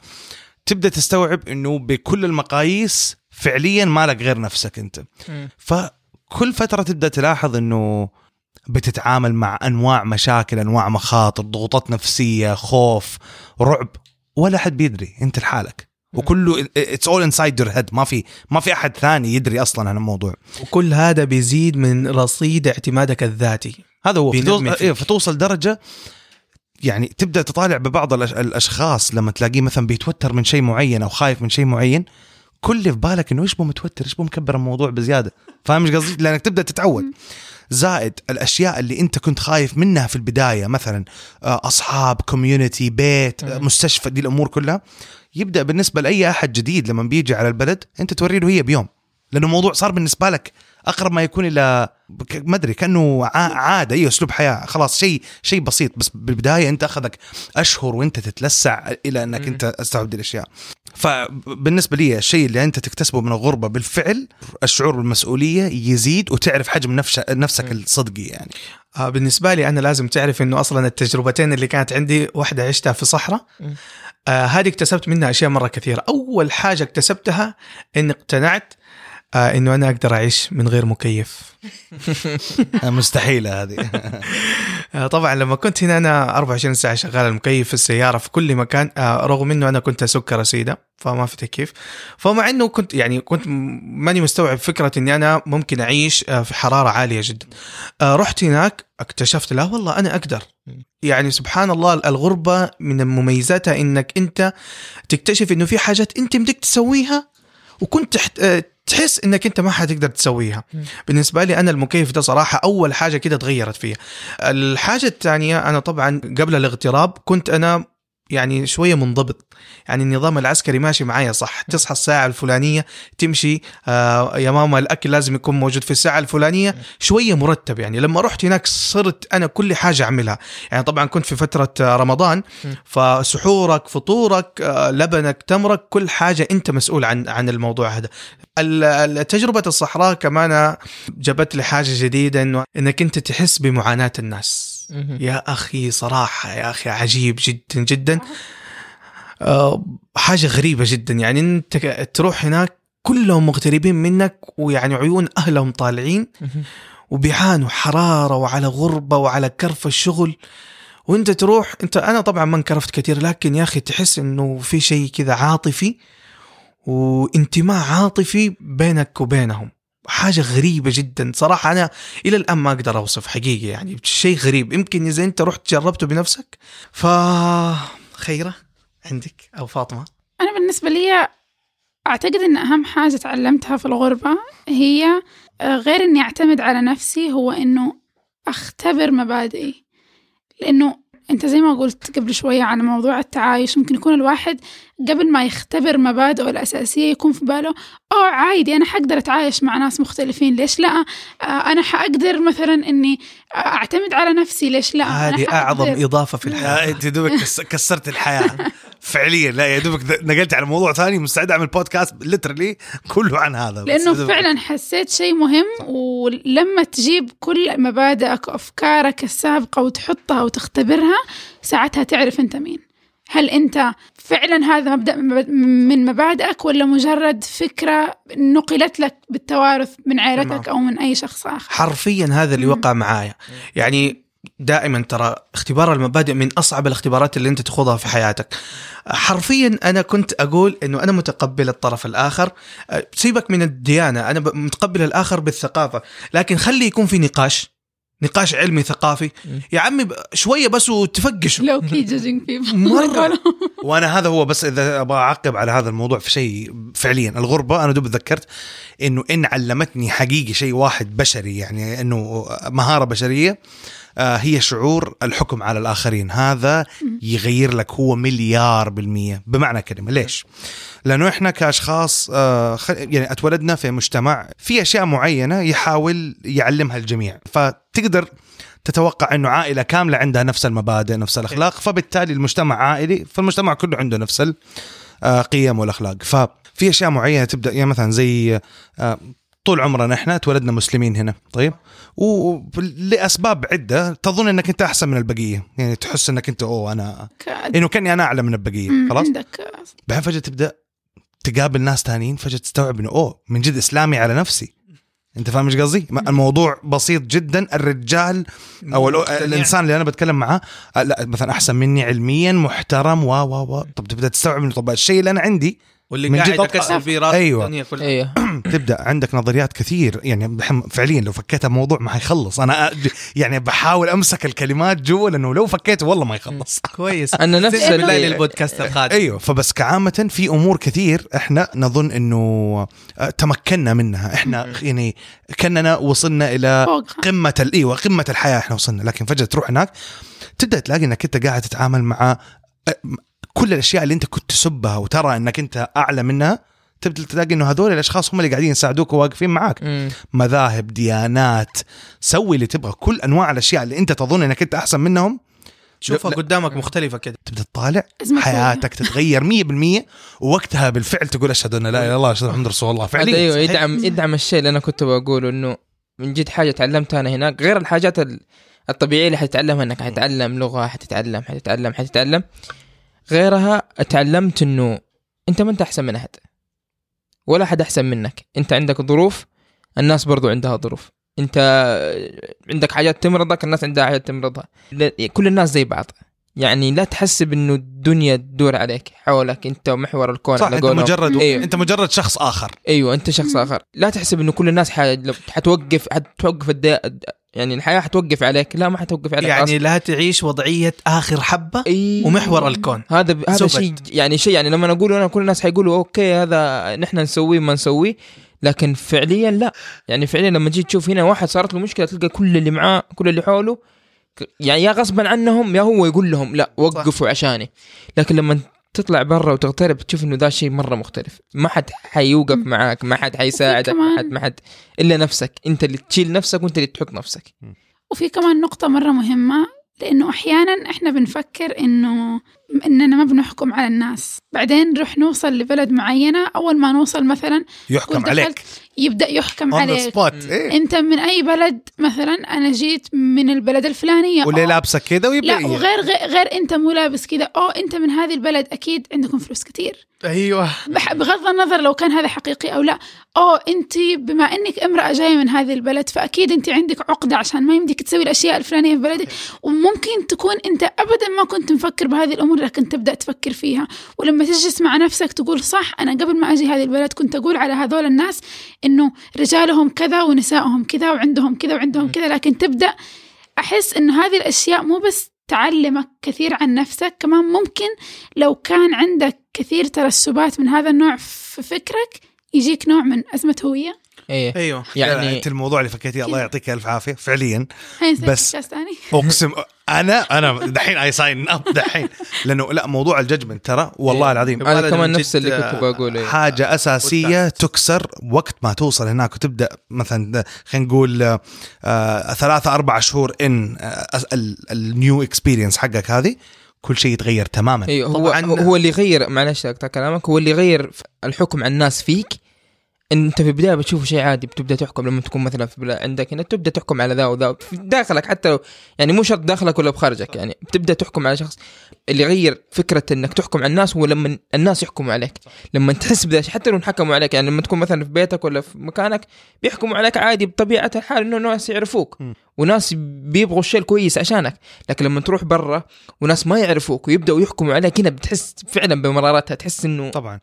تبدأ تستوعب إنه بكل المقاييس فعليا مالك غير نفسك أنت. فكل فترة تبدأ تلاحظ إنه بتتعامل مع أنواع مشاكل أنواع مخاطر ضغوطات نفسية خوف رعب ولا حد بيدري أنت لحالك. وكله it's all inside your head ما في ما في أحد ثاني يدري أصلا عن الموضوع. وكل هذا بيزيد من رصيد اعتمادك الذاتي. هذا هو. فتوصل. إيه فتوصل درجة يعني تبدأ تطالع ببعض الأشخاص لما تلاقيه مثلا بيتوتر من شيء معين أو خايف من شيء معين كل اللي في بالك إنه إيش بو متوتر؟ إيش بو مكبر الموضوع بزيادة؟ فاهم إيش قصدي؟ لأنك تبدأ تتعود. زائد الأشياء اللي أنت كنت خايف منها في البداية مثلا آه، أصحاب community بيت مستشفى دي الأمور كلها يبدأ بالنسبة لأي أحد جديد لما بيجي على البلد أنت توري له هي بيوم. لأنه الموضوع صار بالنسبة لك أقرب ما يكون إلى ما أدري كأنه عادة أي أسلوب حياة. خلاص شيء شيء بسيط بس بالبداية أنت أخذك أشهر وأنت تتلسع إلى أنك. أنت استوعب دي الأشياء. فبالنسبة لي الشيء اللي أنت تكتسبه من الغربة بالفعل الشعور بالمسؤولية يزيد وتعرف حجم نفس نفسك. الصدقي يعني آه بالنسبة لي أنا لازم تعرف إنه أصلا التجربتين اللي كانت عندي واحدة عشتها في صحراء. آه هذه اكتسبت منها أشياء مرة كثيرة أول حاجة اكتسبتها إني اقتنعت آه إنه أنا أقدر أعيش من غير مكيف. مستحيلة هذه. آه طبعا لما كنت هنا أنا 24 ساعة شغال المكيف في السيارة في كل مكان آه رغم إنه أنا كنت سكر سيده فما في تكييف فمع إنه كنت يعني كنت ماني مستوعب فكرة إني أنا ممكن أعيش آه في حرارة عالية جدا. آه رحت هناك اكتشفت لا والله أنا أقدر. يعني سبحان الله الغربة من مميزاتها إنك أنت تكتشف إنه في حاجات أنت بدك تسويها وكنت تحس إنك أنت ما حتقدر تسويها. بالنسبة لي أنا المكيف ده صراحة أول حاجة كده تغيرت فيها الحاجة الثانية أنا طبعا قبل الاغتراب كنت أنا يعني شوية منضبط. يعني النظام العسكري ماشي معايا صح. تصحى الساعة الفلانية تمشي آه يا ماما الأكل لازم يكون موجود في الساعة الفلانية. شوية مرتب يعني. لما رحت هناك صرت أنا كل حاجة أعملها. يعني طبعا كنت في فترة آه، رمضان. فسحورك فطورك آه لبنك تمرك كل حاجة أنت مسؤول عن عن الموضوع هذا. تجربة الصحراء كمان جابت لي حاجة جديدة إنه إنك أنت تحس بمعاناة الناس. يا أخي صراحة يا أخي عجيب جدا جدا. آه، حاجة غريبة جدا. يعني أنت تروح هناك كلهم مغتربين منك ويعني عيون أهلهم طالعين. وبيعانوا حرارة وعلى غربة وعلى كرف الشغل. وأنت تروح أنت أنا طبعا ما انكرفت كثير لكن يا أخي تحس إنه في شيء كذا عاطفي وانتماء عاطفي بينك وبينهم. حاجة غريبة جدا. صراحة أنا إلى الآن ما أقدر أوصف حقيقي يعني. شيء غريب. يمكن إذا أنت رحت جربته بنفسك ف خيرة عندك أو فاطمة؟ أنا بالنسبة لي أعتقد أن أهم حاجة تعلمتها في الغربة هي آه، غير إني أعتمد على نفسي هو إنه أختبر مبادئي. لأنه أنت زي ما قلت قبل شوية على موضوع التعايش ممكن يكون الواحد قبل ما يختبر مبادئه الأساسية يكون في باله أوه عادي أنا حقدر أتعايش مع ناس مختلفين ليش لا؟ آه، أنا حقدر مثلا إني أعتمد على نفسي ليش لا؟ هذه أعظم. إضافة في الحياة. أنت دوبك كس- كسرت الحياة. فعليا لا يا دوبك نقلت على موضوع ثاني مستعد أعمل بودكاست ليترلي كله عن هذا. دوبك- فعلا حسيت شيء مهم ولما تجيب كل مبادئك وأفكارك السابقة وتحطها وتختبرها ساعتها تعرف أنت مين. هل أنت فعلا هذا مبدأ من مبادئك ولا مجرد فكرة نقلت لك بالتوارث من عائلتك. أو من أي شخص آخر؟ حرفيا هذا اللي. وقع معايا. يعني دائما ترى اختبار المبادئ من أصعب الاختبارات اللي أنت تخوضها في حياتك. حرفيا أنا كنت أقول إنه أنا متقبل الطرف الآخر. أه، سيبك من الديانة أنا ب- متقبل الآخر بالثقافة. لكن خلي يكون في نقاش. نقاش علمي ثقافي. يا عمي شوية بس وتفقشوا. لو كي جاجينج مرة. وأنا هذا هو بس إذا أبغى أعقب على هذا الموضوع في شيء فعليا. الغربة أنا دوب تذكرت إنه إن علمتني حقيقي شيء واحد بشري يعني إنه مهارة بشرية آه، هي شعور الحكم على الآخرين. هذا يغير لك هو مليار بالمية. بمعنى كلمة ليش؟ لأنه إحنا كأشخاص آه، يعني أتولدنا في مجتمع في أشياء معينة يحاول يعلمها الجميع. فتقدر تتوقع إنه عائلة كاملة عندها نفس المبادئ نفس الأخلاق فبالتالي المجتمع عائلي فالمجتمع كله عنده نفس القيم والأخلاق. ففي أشياء معينة تبدأ يعني مثلا زي آه، طول عمرنا إحنا تولدنا مسلمين هنا طيب؟ ولاسباب عدة تظن إنك أنت أحسن من البقية. يعني تحس إنك أنت أوه أنا إنه كأني أنا أعلى من البقية خلاص؟ عندك. بعدين فجأة تبدأ تقابل ناس تانيين فجأة تستوعب إنه أوه من جد إسلامي على نفسي أنت فاهم إيش قصدي؟ الموضوع بسيط جدا الرجال أو. الإنسان اللي أنا بتكلم معاه آه، لا مثلا أحسن مني علميا محترم و و و طب تبدأ تستوعب إنه طب الشيء اللي أنا عندي واللي من قاعد اكسر في راس أيوة. الدنيا كلها. أيوه. تبدأ عندك نظريات كثير يعني فعليا لو فكيت الموضوع ما حيخلص. أنا يعني بحاول أمسك الكلمات جوا لأنه لو فكيته والله ما يخلص. كويس. أنا نفس زي بالله ال- للبودكاست القادم. أيوه. فبس كعامة في أمور كثير إحنا نظن إنه آه، تمكنا منها. إحنا يعني كأننا وصلنا إلى قمة أيوه قمة الحياة إحنا وصلنا. لكن فجأة تروح هناك تبدأ تلاقي إنك أنت قاعد تتعامل مع آه، كل الأشياء اللي أنت كنت تسبها وترى أنك أنت أعلى منها تبدا تلاقي إنه هذول الأشخاص هم اللي قاعدين يساعدوك وواقفين معاك. مم. مذاهب ديانات سوي اللي تبغى. كل أنواع الأشياء اللي أنت تظن أنك أنت أحسن منهم تشوفها لا- قدامك مختلفة كده. تبدأ تطالع حياتك تتغير 100% ووقتها بالفعل تقول أشهد أن لا إله إلا الله أشهد محمد رسول الله. فعليا. أيوه. يدعم يدعم الشيء اللي أنا كنت بقوله إنه من جد حاجة تعلمتها أنا هناك غير الحاجات ال- الطبيعية اللي حتتعلمها إنك حتتعلم لغة حتتعلم حتتعلم حتتعلم. غيرها تعلمت انه انت ما انت احسن من احد. ولا أحد أحسن منك. انت عندك ظروف الناس برضو عندها ظروف. انت عندك حاجات تمرضك الناس عندها حاجات تمرضها. كل الناس زي بعض. يعني لا تحسب إنه الدنيا تدور عليك حولك أنت محور الكون صح على انت. مجرد أيوه. أنت مجرد شخص آخر. أيوه أنت شخص آخر. لا تحسب إنه كل الناس ح... حتوقف حتوقف. يعني الحياة حتوقف عليك. لا ما حتوقف عليك. يعني لا تعيش وضعية آخر حبة أيوة. ومحور الكون. هذا ب... هذا. شيء يعني شيء يعني لما أقول أنا كل الناس حيقولوا okay هذا نحن نسويه ما نسويه لكن فعليا لا. يعني فعليا لما تجي تشوف هنا واحد صارت له مشكلة تلقى كل اللي معاه كل اللي حوله يعني يا غصبا عنهم يا هو يقول لهم لا وقفوا عشاني. لكن لما تطلع برا وتغترب تشوف إنه ذا شيء مرة مختلف. ما حد حيوقف. معاك ما حد حيساعدك ما حد ما حد. إلا نفسك. أنت اللي تشيل نفسك وأنت اللي تحط نفسك. وفي كمان نقطة مرة مهمة لأنه أحيانا إحنا بنفكر إنه إننا ما بنحكم على الناس. بعدين نروح نوصل لبلد معينة أول ما نوصل مثلا يحكم عليك. يبدأ يحكم عليك سبوت مم. أنت من أي بلد مثلا أنا جيت من البلد الفلانية واللي لابسة كذا ويبدا لا وغير غير, غير أنت مو لابس كذا أو أنت من هذه البلد أكيد عندكم فلوس كتير. أيوه. بغض النظر لو كان هذا حقيقي أو لا. أو أنت بما أنك امرأة جاية من هذه البلد فأكيد أنت عندك عقدة عشان ما يمديك تسوي الأشياء الفلانية في بلدك. وممكن تكون أنت ابدا ما كنت مفكر بهذه الأمور لكن تبدأ تفكر فيها. ولما تجلس مع نفسك تقول صح أنا قبل ما أجي هذه البلد كنت أقول على هذول الناس إنه رجالهم كذا ونسائهم كذا وعندهم كذا وعندهم كذا لكن تبدأ أحس إنه هذه الأشياء مو بس تعلمك كثير عن نفسك كمان ممكن لو كان عندك كثير ترسبات من هذا النوع في فكرك يجيك نوع من أزمة هوية. إيه. أيوه. يعني يعني أنت الموضوع اللي فكيتيه الله يعطيك ألف عافية فعليا. بس- أقسم أنا أنا دحين I sign up دحين لأنه لا موضوع ال judgment ترى والله إيه. العظيم أنا كمان نفس اللي كنت آه، بقوله إيه. حاجة أساسية والتعس. تكسر وقت ما توصل هناك وتبدأ مثلا خلينا نقول آه، آه، ثلاثة أربع شهور إن ال new experience حقك هذه كل شيء يتغير تماما أيوه هو طبعاً- هو هو اللي يغير معلش أقطع كلامك هو اللي يغير الحكم على الناس فيك انت في البداية بتشوفه شيء عادي بتبدأ تحكم لما تكون مثلا في بلا عندك هنا تبدأ تحكم على ذا وذا في داخلك حتى لو يعني مو شرط داخلك ولا بخارجك يعني بتبدأ تحكم على شخص اللي يغير فكرة إنك تحكم على الناس هو لما الناس يحكموا عليك. لما تحس بذا حتى لو انحكموا عليك يعني لما تكون مثلا في بيتك ولا في مكانك بيحكموا عليك عادي بطبيعة الحال إنه ناس يعرفوك. وناس بيبغوا الشيء الكويس عشانك. لكن لما تروح برا وناس ما يعرفوك ويبدأوا يحكموا عليك هنا بتحس فعلا بمرارتها تحس إنه طبعا.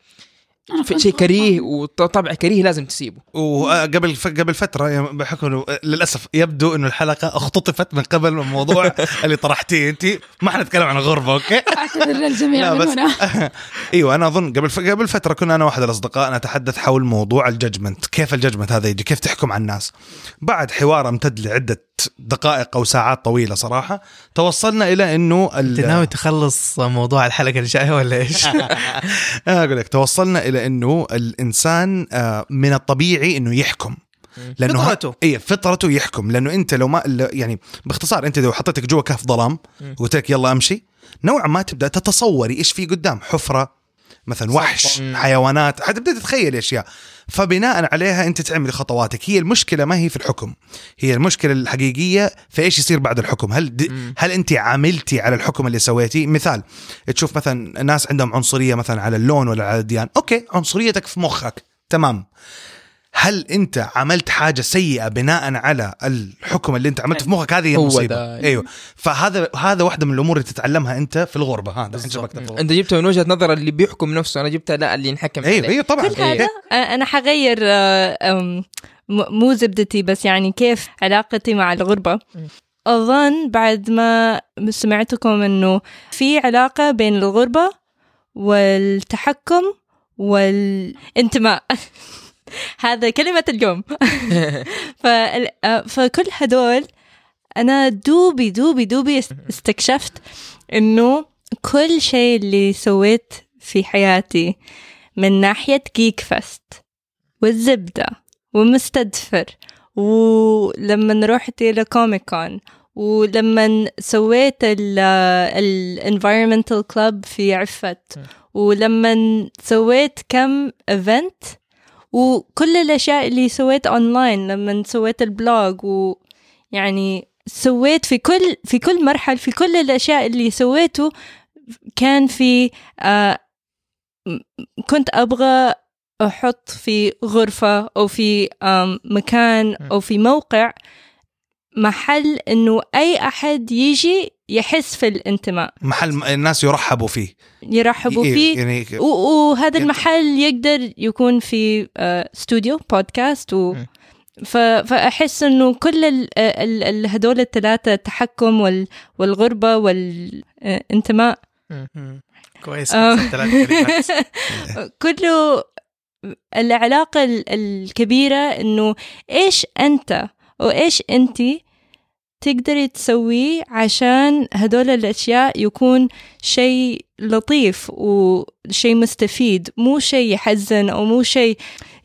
شيء كريه. وطبع كريه لازم تسيبه. وقبل قبل فترة يعني بحكم إنه للأسف يبدو إنه الحلقة اختطفت من قبل من الموضوع اللي طرحتيه أنت. ما حنتكلم عن الغربة أوكي؟ أعتذر للجميع من هنا. إيوه أنا أظن قبل. قبل فترة كنا أنا وأحد الأصدقاء نتحدث حول موضوع ال judgment. كيف ال judgment هذا يجي؟ كيف تحكم على الناس؟ بعد حوار امتد لعدة دقائق أو ساعات طويلة صراحة توصلنا إلى إنه أنت. ناوي تخلص موضوع الحلقة الجاية ولا إيش؟ أنا أقول لك توصلنا إلى إنه الإنسان آه، من الطبيعي إنه يحكم لأنه فطرته. اي فطرته يحكم لأنه أنت لو ما يعني باختصار أنت لو حطيتك جوا كهف ظلام. وقلت لك يلا أمشي نوعا ما تبدأ تتصوري إيش في قدام حفرة مثلا وحش. حيوانات حتبدا تتخيل أشياء. فبناء عليها أنت تعمل خطواتك. هي المشكلة ما هي في الحكم. هي المشكلة الحقيقية في إيش يصير بعد الحكم. هل د... مم. هل أنت عملتي على الحكم اللي سويتيه مثال تشوف مثلا ناس عندهم عنصرية مثلا على اللون ولا على الديان. أوكي عنصريتك في مخك. تمام. هل انت عملت حاجة سيئة بناء على الحكم اللي انت عملته في مخك؟ هذه هي المصيبة. أيوه. فهذا هذا واحدة من الأمور اللي تتعلمها أنت في الغربة. هذا أنت جبتها من وجهة نظر اللي بيحكم نفسه أنا جبتها لا اللي ينحكم أيوه عليه. أيوه طبعا. كل هذا أ- أنا حغير مو زبدتي بس يعني كيف علاقتي مع الغربة. مم. أظن بعد ما سمعتكم أنه في علاقة بين الغربة والتحكم والانتماء. هذا كلمة اليوم. آه، فكل هدول أنا دوبي دوبي دوبي است- استكشفت إنه كل شيء اللي سويت في حياتي من ناحية Geek Fest والزبدة ومستدفر ولما رحت إلى Comic Con ولما سويت ال environmental club في عفت ولما سويت كم event وكل الأشياء اللي سويت اونلاين لما سويت ال blog ويعني سويت في كل في كل مرحلة في كل الأشياء اللي سويته كان في آه كنت أبغى أحط في غرفة أو في آم، مكان أو في موقع محل إنه أي أحد يجي يحس في الانتماء. محل الناس يرحبوا فيه. يرحبوا إيه، فيه. يعني وهذا المحل يقدر يكون في آه، استوديو بودكاست و م. ف- فأحس إنه كل ال- ال- ال- هدول الثلاثة التحكم وال- والغربة والانتماء كويس. آه. ثلاث كلمات. كله العلاقة ال- الكبيرة إنه إيش أنت وإيش أنتي تقدري تسويه عشان هدول الأشياء يكون شيء لطيف وشيء مستفيد مو شيء يحزن أو مو شيء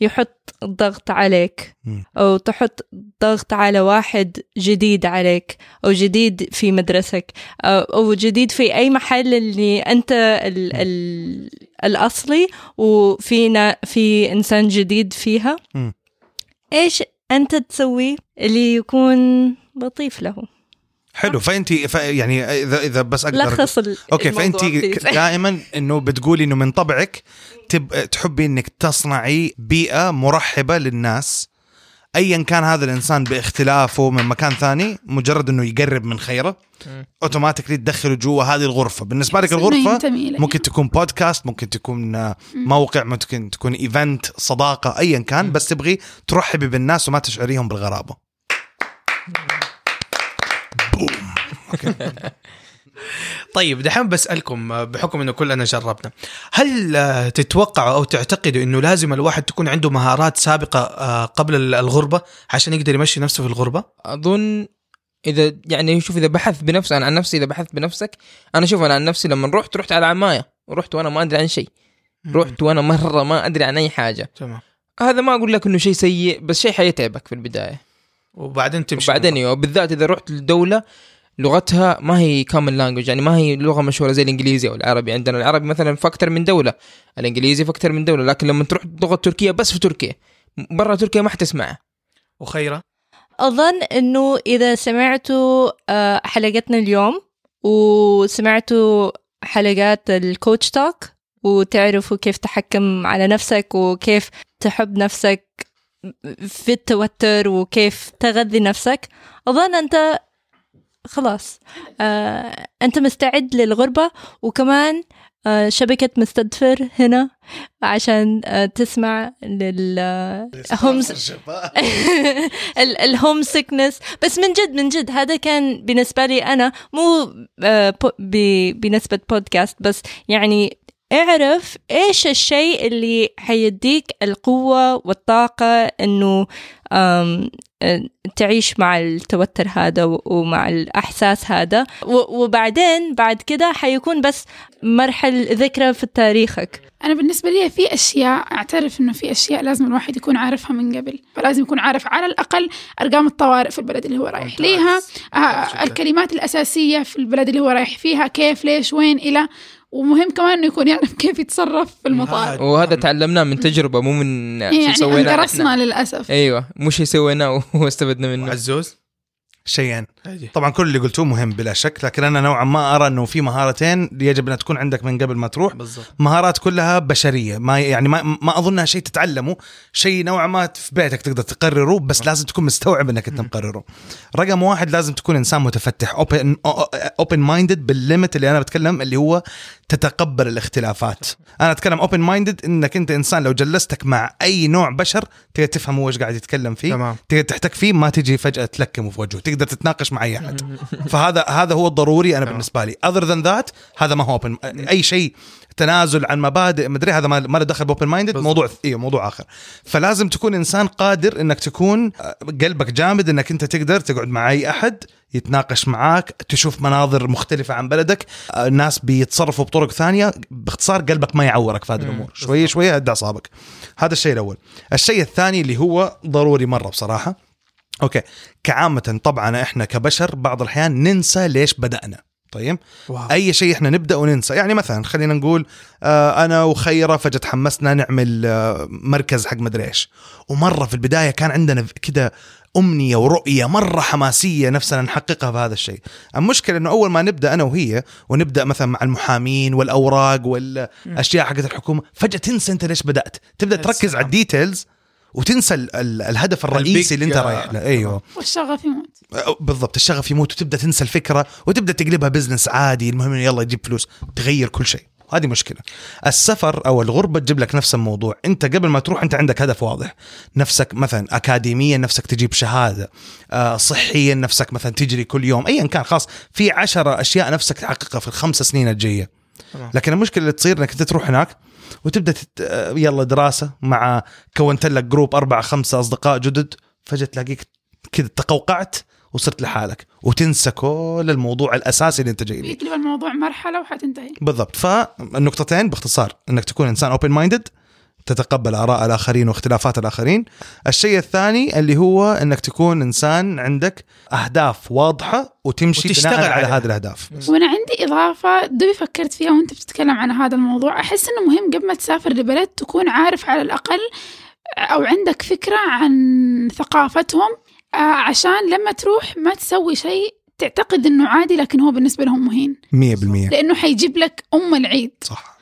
يحط ضغط عليك. أو تحط ضغط على واحد جديد عليك أو جديد في مدرسك أو جديد في أي محل اللي أنت ال ال الأصلي وفي في إنسان جديد فيها. إيش أنت تسوي اللي يكون لطيف له. حلو. فانت ف يعني اذا إذا بس أقدر لخص ال- أوكي فانت. دائما إنه بتقولي إنه من طبعك تب... تحبي إنك تصنعي بيئة مرحبة للناس. ايا كان هذا الإنسان باختلافه من مكان ثاني مجرد إنه يقرب من خيره. automatically تدخله جوا هذه الغرفة. بالنسبة لك الغرفة. ممكن تكون بودكاست ممكن تكون آه، موقع ممكن تكون event صداقة ايا كان بس تبغي ترحبي بالناس وما تشعريهم بالغرابة. طيب دحين بسألكم بحكم إنه كلنا جربنا هل آه، تتوقعوا أو تعتقدوا إنه لازم الواحد تكون عنده مهارات سابقة آه، قبل ال- الغربة عشان يقدر يمشي نفسه في الغربة؟ أظن إذا يعني شوف إذا بحث بنفس أنا عن نفسي إذا بحثت بنفسك أنا شوف أنا عن نفسي لما رحت رحت على عماية رحت وأنا ما أدري عن شيء رحت وأنا مرة ما أدري عن أي حاجة. تمام. هذا ما أقول لك إنه شيء سيء بس شيء حيتعبك في البداية. وبعدين تمشي وبعدين أيوه بالذات إذا رحت لدولة لغتها ما هي common language يعني ما هي لغة مشهورة زي الإنجليزي أو العربي. عندنا العربي مثلا في أكثر من دولة الإنجليزي في أكثر من دولة لكن لما تروح لغة تركية بس في تركيا. برا تركيا ما حتسمعها. وأخيرا؟ أظن إنه إذا سمعتوا آه، حلقتنا اليوم وسمعتوا حلقات ال Coach Talk وتعرفوا كيف تحكم على نفسك وكيف تحب نفسك في التوتر وكيف تغذي نفسك. أظن أنت خلاص آه، أنت مستعد للغربة وكمان آه، شبكة مستدفر هنا عشان آه، تسمع لل homes ال homesickness بس من جد من جد هذا كان بالنسبة لي أنا مو آه، بو- ب- بنسبة بودكاست بس يعني اعرف إيش الشيء اللي حيديك القوة والطاقة إنه آه، تعيش مع التوتر هذا ومع الإحساس هذا وبعدين بعد كده حيكون بس مرحل ذكرى في تاريخك أنا بالنسبة لي في أشياء أعترف إنه في أشياء لازم الواحد يكون عارفها من قبل فلازم يكون عارف على الأقل أرقام الطوارئ في البلد اللي هو رايح. ليها آه. الكلمات الأساسية في البلد اللي هو رايح فيها كيف ليش وين إلى ومهم كمان إنه يكون يعرف كيف يتصرف في المطار. هذا- وهذا تعلمناه من تجربة مو من شيء يعني سويناه إحنا. للأسف. أيوه مو شيء سويناه واستفدنا منه. عزوز شيئين طبعا كل اللي قلتوه مهم بلا شك لكن أنا نوعا ما أرى إنه في مهارتين يجب أن تكون عندك من قبل ما تروح. بالضبط. مهارات كلها بشرية ما يعني ما, ما أظنها شيء تتعلمه شيء نوعا ما في بيتك تقدر تقرره بس لازم تكون مستوعب إنك أنت مقرره. رقم واحد لازم تكون إنسان متفتح open open minded بال limit اللي أنا بتكلم اللي هو تتقبل الاختلافات. أنا أتكلم open minded إنك أنت إنسان لو جلستك مع أي نوع بشر تقدر تفهم هو إيش قاعد يتكلم فيه تمام. تقدر تحتك فيه ما تجي فجأة تلكمه في وجهه. تقدر تتناقش مع أي أحد. فهذا هذا هو الضروري أنا بالنسبة لي. other than that هذا ما هو open. أي شيء تنازل عن مبادئ مدري هذا ما له دخل ب open minded. موضوع أيوه موضوع آخر. فلازم تكون إنسان قادر إنك تكون آه، قلبك جامد إنك أنت تقدر تقعد مع أي أحد يتناقش معاك تشوف مناظر مختلفة عن بلدك آه، الناس بيتصرفوا بطرق ثانية باختصار قلبك ما يعورك في هذه الأمور. شوية شوية هد أعصابك هذا الشيء الأول. الشيء الثاني اللي هو ضروري مرة بصراحة أوكي. كعامة طبعا إحنا كبشر بعض الأحيان ننسى ليش بدأنا. طيب؟ واو. أي شيء إحنا نبدأ وننسى. يعني مثلا خلينا نقول آه أنا وخيرة فجأة تحمسنا نعمل آه مركز حق مدري إيش. ومرة في البداية كان عندنا كده أمنية ورؤية مرة حماسية نفسنا نحققها في هذا الشيء. المشكلة إنه أول ما نبدأ أنا وهي ونبدأ مثلا مع المحامين والأوراق والأشياء حقت الحكومة فجأة تنسى أنت ليش بدأت. تبدأ تركز. على ال details وتنسى ال- ال- الهدف الرئيسي اللي انت ال big- رايح له أيوه. والشغف يموت. بالضبط الشغف يموت وتبدأ تنسى الفكرة وتبدأ تقلبها business عادي. المهم إنه يلا يجيب فلوس تغير كل شيء. هذه مشكلة. السفر أو الغربة تجيب لك نفس الموضوع. أنت قبل ما تروح أنت عندك هدف واضح. نفسك مثلا اكاديميا نفسك تجيب شهادة. آه صحيا نفسك مثلا تجري كل يوم. ايا كان خلاص. في عشرة أشياء نفسك تحققها في الخمس سنين الجاية. تمام. لكن المشكلة اللي تصير إنك أنت تروح هناك وتبدأ تت... آه، يلا دراسة مع كونت لك group أربعة خمسة أصدقاء جدد. فجأة تلاقيك كذا تقوقعت وصرت لحالك. وتنسى كل الموضوع الأساسي اللي أنت جاي ليه بيقلب الموضوع مرحلة وحتنتهي. بالضبط. فالنقطتين باختصار. إنك تكون إنسان open minded تتقبل آراء الآخرين واختلافات الآخرين. الشيء الثاني اللي هو إنك تكون إنسان عندك أهداف واضحة وتمشي وتشتغل بناء على. هذه الأهداف. وأنا عندي إضافة دوبي فكرت فيها وأنت بتتكلم عن هذا الموضوع. أحس إنه مهم قبل ما تسافر لبلد تكون عارف على الأقل أو عندك فكرة عن ثقافتهم آه، عشان لما تروح ما تسوي شيء تعتقد إنه عادي لكن هو بالنسبة لهم مهين. 100% لأنه حيجيب لك أم العيد. صح.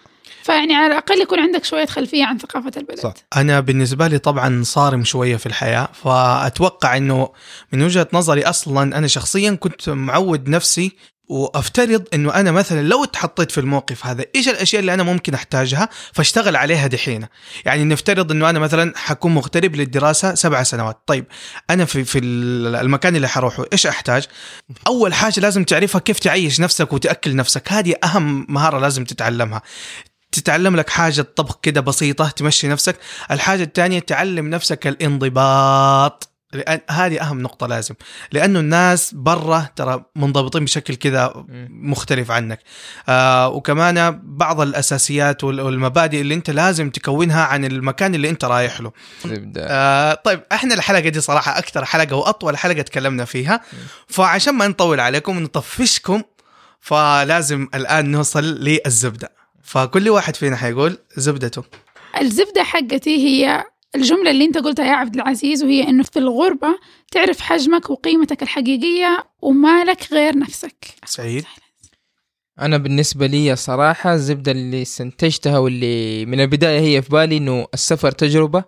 فيعني على الأقل يكون عندك شوية خلفية عن ثقافة البلد. صح. أنا بالنسبة لي طبعا صارم شوية في الحياة فأتوقع إنه من وجهة نظري أصلا أنا شخصيا كنت معود نفسي وأفترض إنه أنا مثلا لو اتحطيت في الموقف هذا إيش الأشياء اللي أنا ممكن أحتاجها فاشتغل عليها دحين؟ يعني نفترض إنه أنا مثلا حكون مغترب للدراسة سبع سنوات. طيب أنا في في المكان اللي حروحه إيش أحتاج؟ أول حاجة لازم تعرفها كيف تعيش نفسك وتأكل نفسك. هذه أهم مهارة لازم تتعلمها. تتعلم لك حاجة طبخ كده بسيطة تمشي نفسك. الحاجة الثانية تعلم نفسك الانضباط. لأن هذه أهم نقطة لازم. لأنه الناس برا ترى منضبطين بشكل كذا مختلف عنك. آه وكمان بعض الأساسيات وال- والمبادئ اللي أنت لازم تكونها عن المكان اللي أنت رايح له. آه طيب إحنا الحلقة دي صراحة أكثر حلقة وأطول حلقة تكلمنا فيها. فعشان ما نطول عليكم ونطفشكم فلازم الآن نوصل للزبدة. فكل واحد فينا حيقول زبدته. الزبدة حقتي هي الجملة اللي انت قلتها يا عبد العزيز وهي إنه في الغربة تعرف حجمك وقيمتك الحقيقية ومالك غير نفسك. سعيد؟ أنا بالنسبة لي صراحة الزبدة اللي استنتجتها واللي من البداية هي في بالي إنه السفر تجربة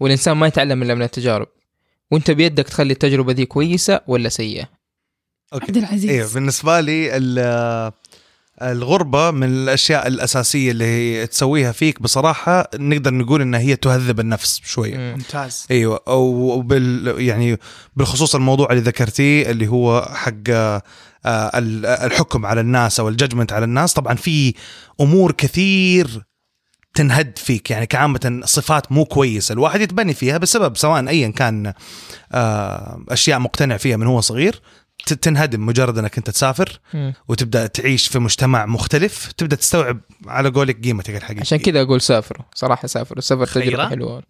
والإنسان ما يتعلم إلا من التجارب. وأنت بيدك تخلي التجربة دي كويسة ولا سيئة؟ عبد العزيز. أيوه بالنسبة لي ال- الغربة من الأشياء الأساسية اللي هي تسويها فيك بصراحة نقدر نقول إنها هي تهذب النفس شوية. مم. ممتاز. أيوه. أو بال يعني بالخصوص الموضوع اللي ذكرتيه اللي هو حق آه، ال- الحكم على الناس أو الججمنت على الناس. طبعا في أمور كثير تنهد فيك. يعني كعامة صفات مو كويسة. الواحد يتبني فيها بسبب سواء أيا كان آه، أشياء مقتنع فيها من هو صغير تنهدم مجرد انك انت تسافر. وتبدأ تعيش في مجتمع مختلف تبدأ تستوعب على قولك قيمتك الحقيقية عشان كذا أقول سافروا صراحة سافروا السفر؟ تجربة حلوة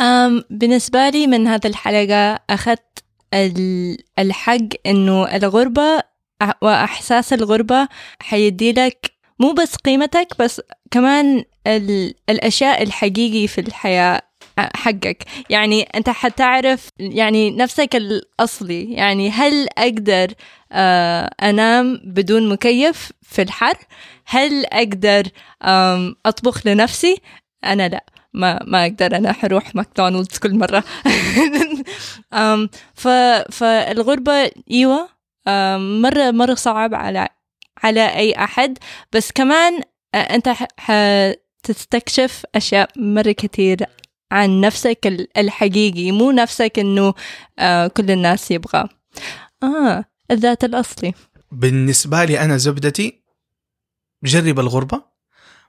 أم بالنسبة لي من هذه الحلقة أخذت ال- الحق إنه الغربة أ- وإحساس الغربة حيدي لك مو بس قيمتك بس كمان ال- الأشياء الحقيقي في الحياة حقك. يعني أنت حتعرف يعني نفسك الأصلي. يعني هل أقدر آه، أنام بدون مكيف في الحر؟ هل أقدر آم، أطبخ لنفسي؟ أنا لا. ما ما أقدر. أنا حروح ماكدونالدز كل مرة. ف فالغربة إيوه مرة مرة صعب على على أي أحد. بس كمان أ- أنت حتستكشف أشياء مرة كثير عن نفسك ال- الحقيقي مو نفسك إنه آه كل الناس يبغى. آه الذات الأصلي. بالنسبة لي أنا زبدتي جرب الغربة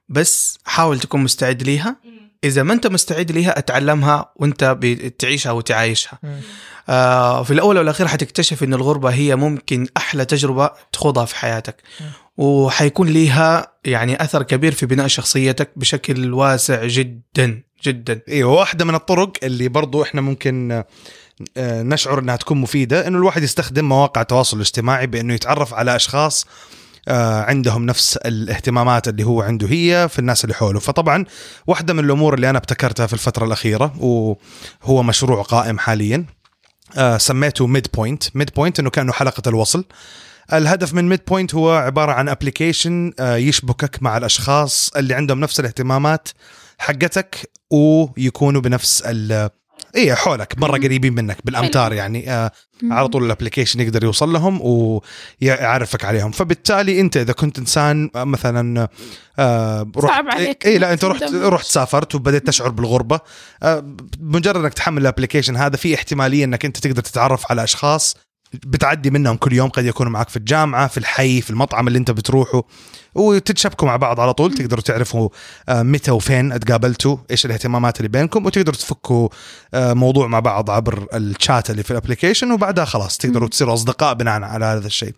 بس حاول تكون مستعد ليها. إذا ما أنت مستعد ليها أتعلمها وأنت بتعيشها وتعايشها. آه في الأول والأخير حتكتشف إن الغربة هي ممكن أحلى تجربة تخوضها في حياتك. وحيكون ليها يعني أثر كبير في بناء شخصيتك بشكل واسع جدا. جدا. أيوه واحدة من الطرق اللي برضو إحنا ممكن آه، نشعر إنها تكون مفيدة إنه الواحد يستخدم مواقع التواصل الاجتماعي بإنه يتعرف على أشخاص آه، عندهم نفس الاهتمامات اللي هو عنده هي في الناس اللي حوله. فطبعا واحدة من الأمور اللي أنا ابتكرتها في الفترة الأخيرة وهو مشروع قائم حاليا آه، سميته Midpoint Midpoint إنه كأنه حلقة الوصل. الهدف من Midpoint هو عبارة عن application يشبكك مع الأشخاص اللي عندهم نفس الاهتمامات حقتك ويكونوا بنفس ال إيه حولك مرة قريبين منك بالأمتار يعني. آه على طول ال application يقدر يوصل لهم ويعرفك عليهم. فبالتالي أنت إذا كنت إنسان آه، مثلا آه رحت صعب عليك إيه إنك لا أنت رحت. رحت سافرت وبدأت تشعر بالغربة. آه مجرد إنك تحمل ال application هذا في احتمالية إنك أنت تقدر تتعرف على أشخاص بتعدي منهم كل يوم قد يكونوا معك في الجامعة في الحي في المطعم اللي انت بتروحه وتتشابكوا مع بعض على طول. تقدروا تعرفوا آه، متى وفين تقابلتوا إيش الاهتمامات اللي بينكم وتقدروا تفكوا آه، موضوع مع بعض عبر الشات اللي في ال application وبعدها خلاص تقدروا تصيروا أصدقاء بناء على هذا الشيء.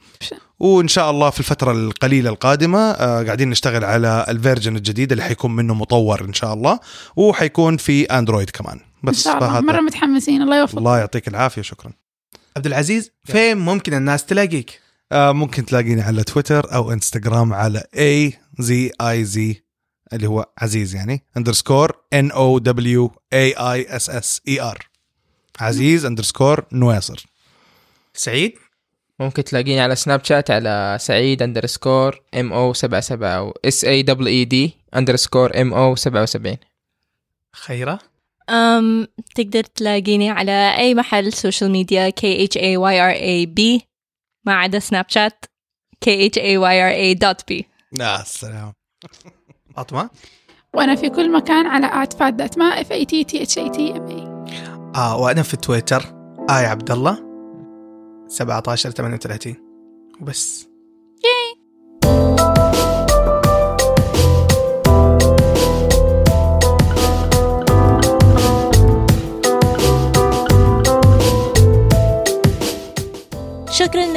وإن شاء الله في الفترة القليلة القادمة آه، قاعدين نشتغل على ال version الجديد اللي حيكون منه مطور إن شاء الله وحيكون في اندرويد كمان. بس إن شاء الله. مرة متحمسين. الله يوفقك الله يعطيك العافية. شكرا. عبد العزيز فين ممكن الناس تلاقيك؟ آه ممكن تلاقيني على تويتر أو إنستغرام على A Z I Z اللي هو عزيز يعني underscore N O W A A S S E R عزيز underscore نواصر. سعيد؟ ممكن تلاقيني على سناب شات على سعيد underscore M O 77 أو S A double E D underscore M O 77 خيرة. أم تقدر تلاقيني على أي محل social media K H A Y R A B ما عدا سناب شات K H A Y R A dot B. يا سلام. فاطمة وأنا في كل مكان على آت فات ذات ما F A T T H A T M A. آه وأنا في تويتر آي عبد الله 17 38 وبس.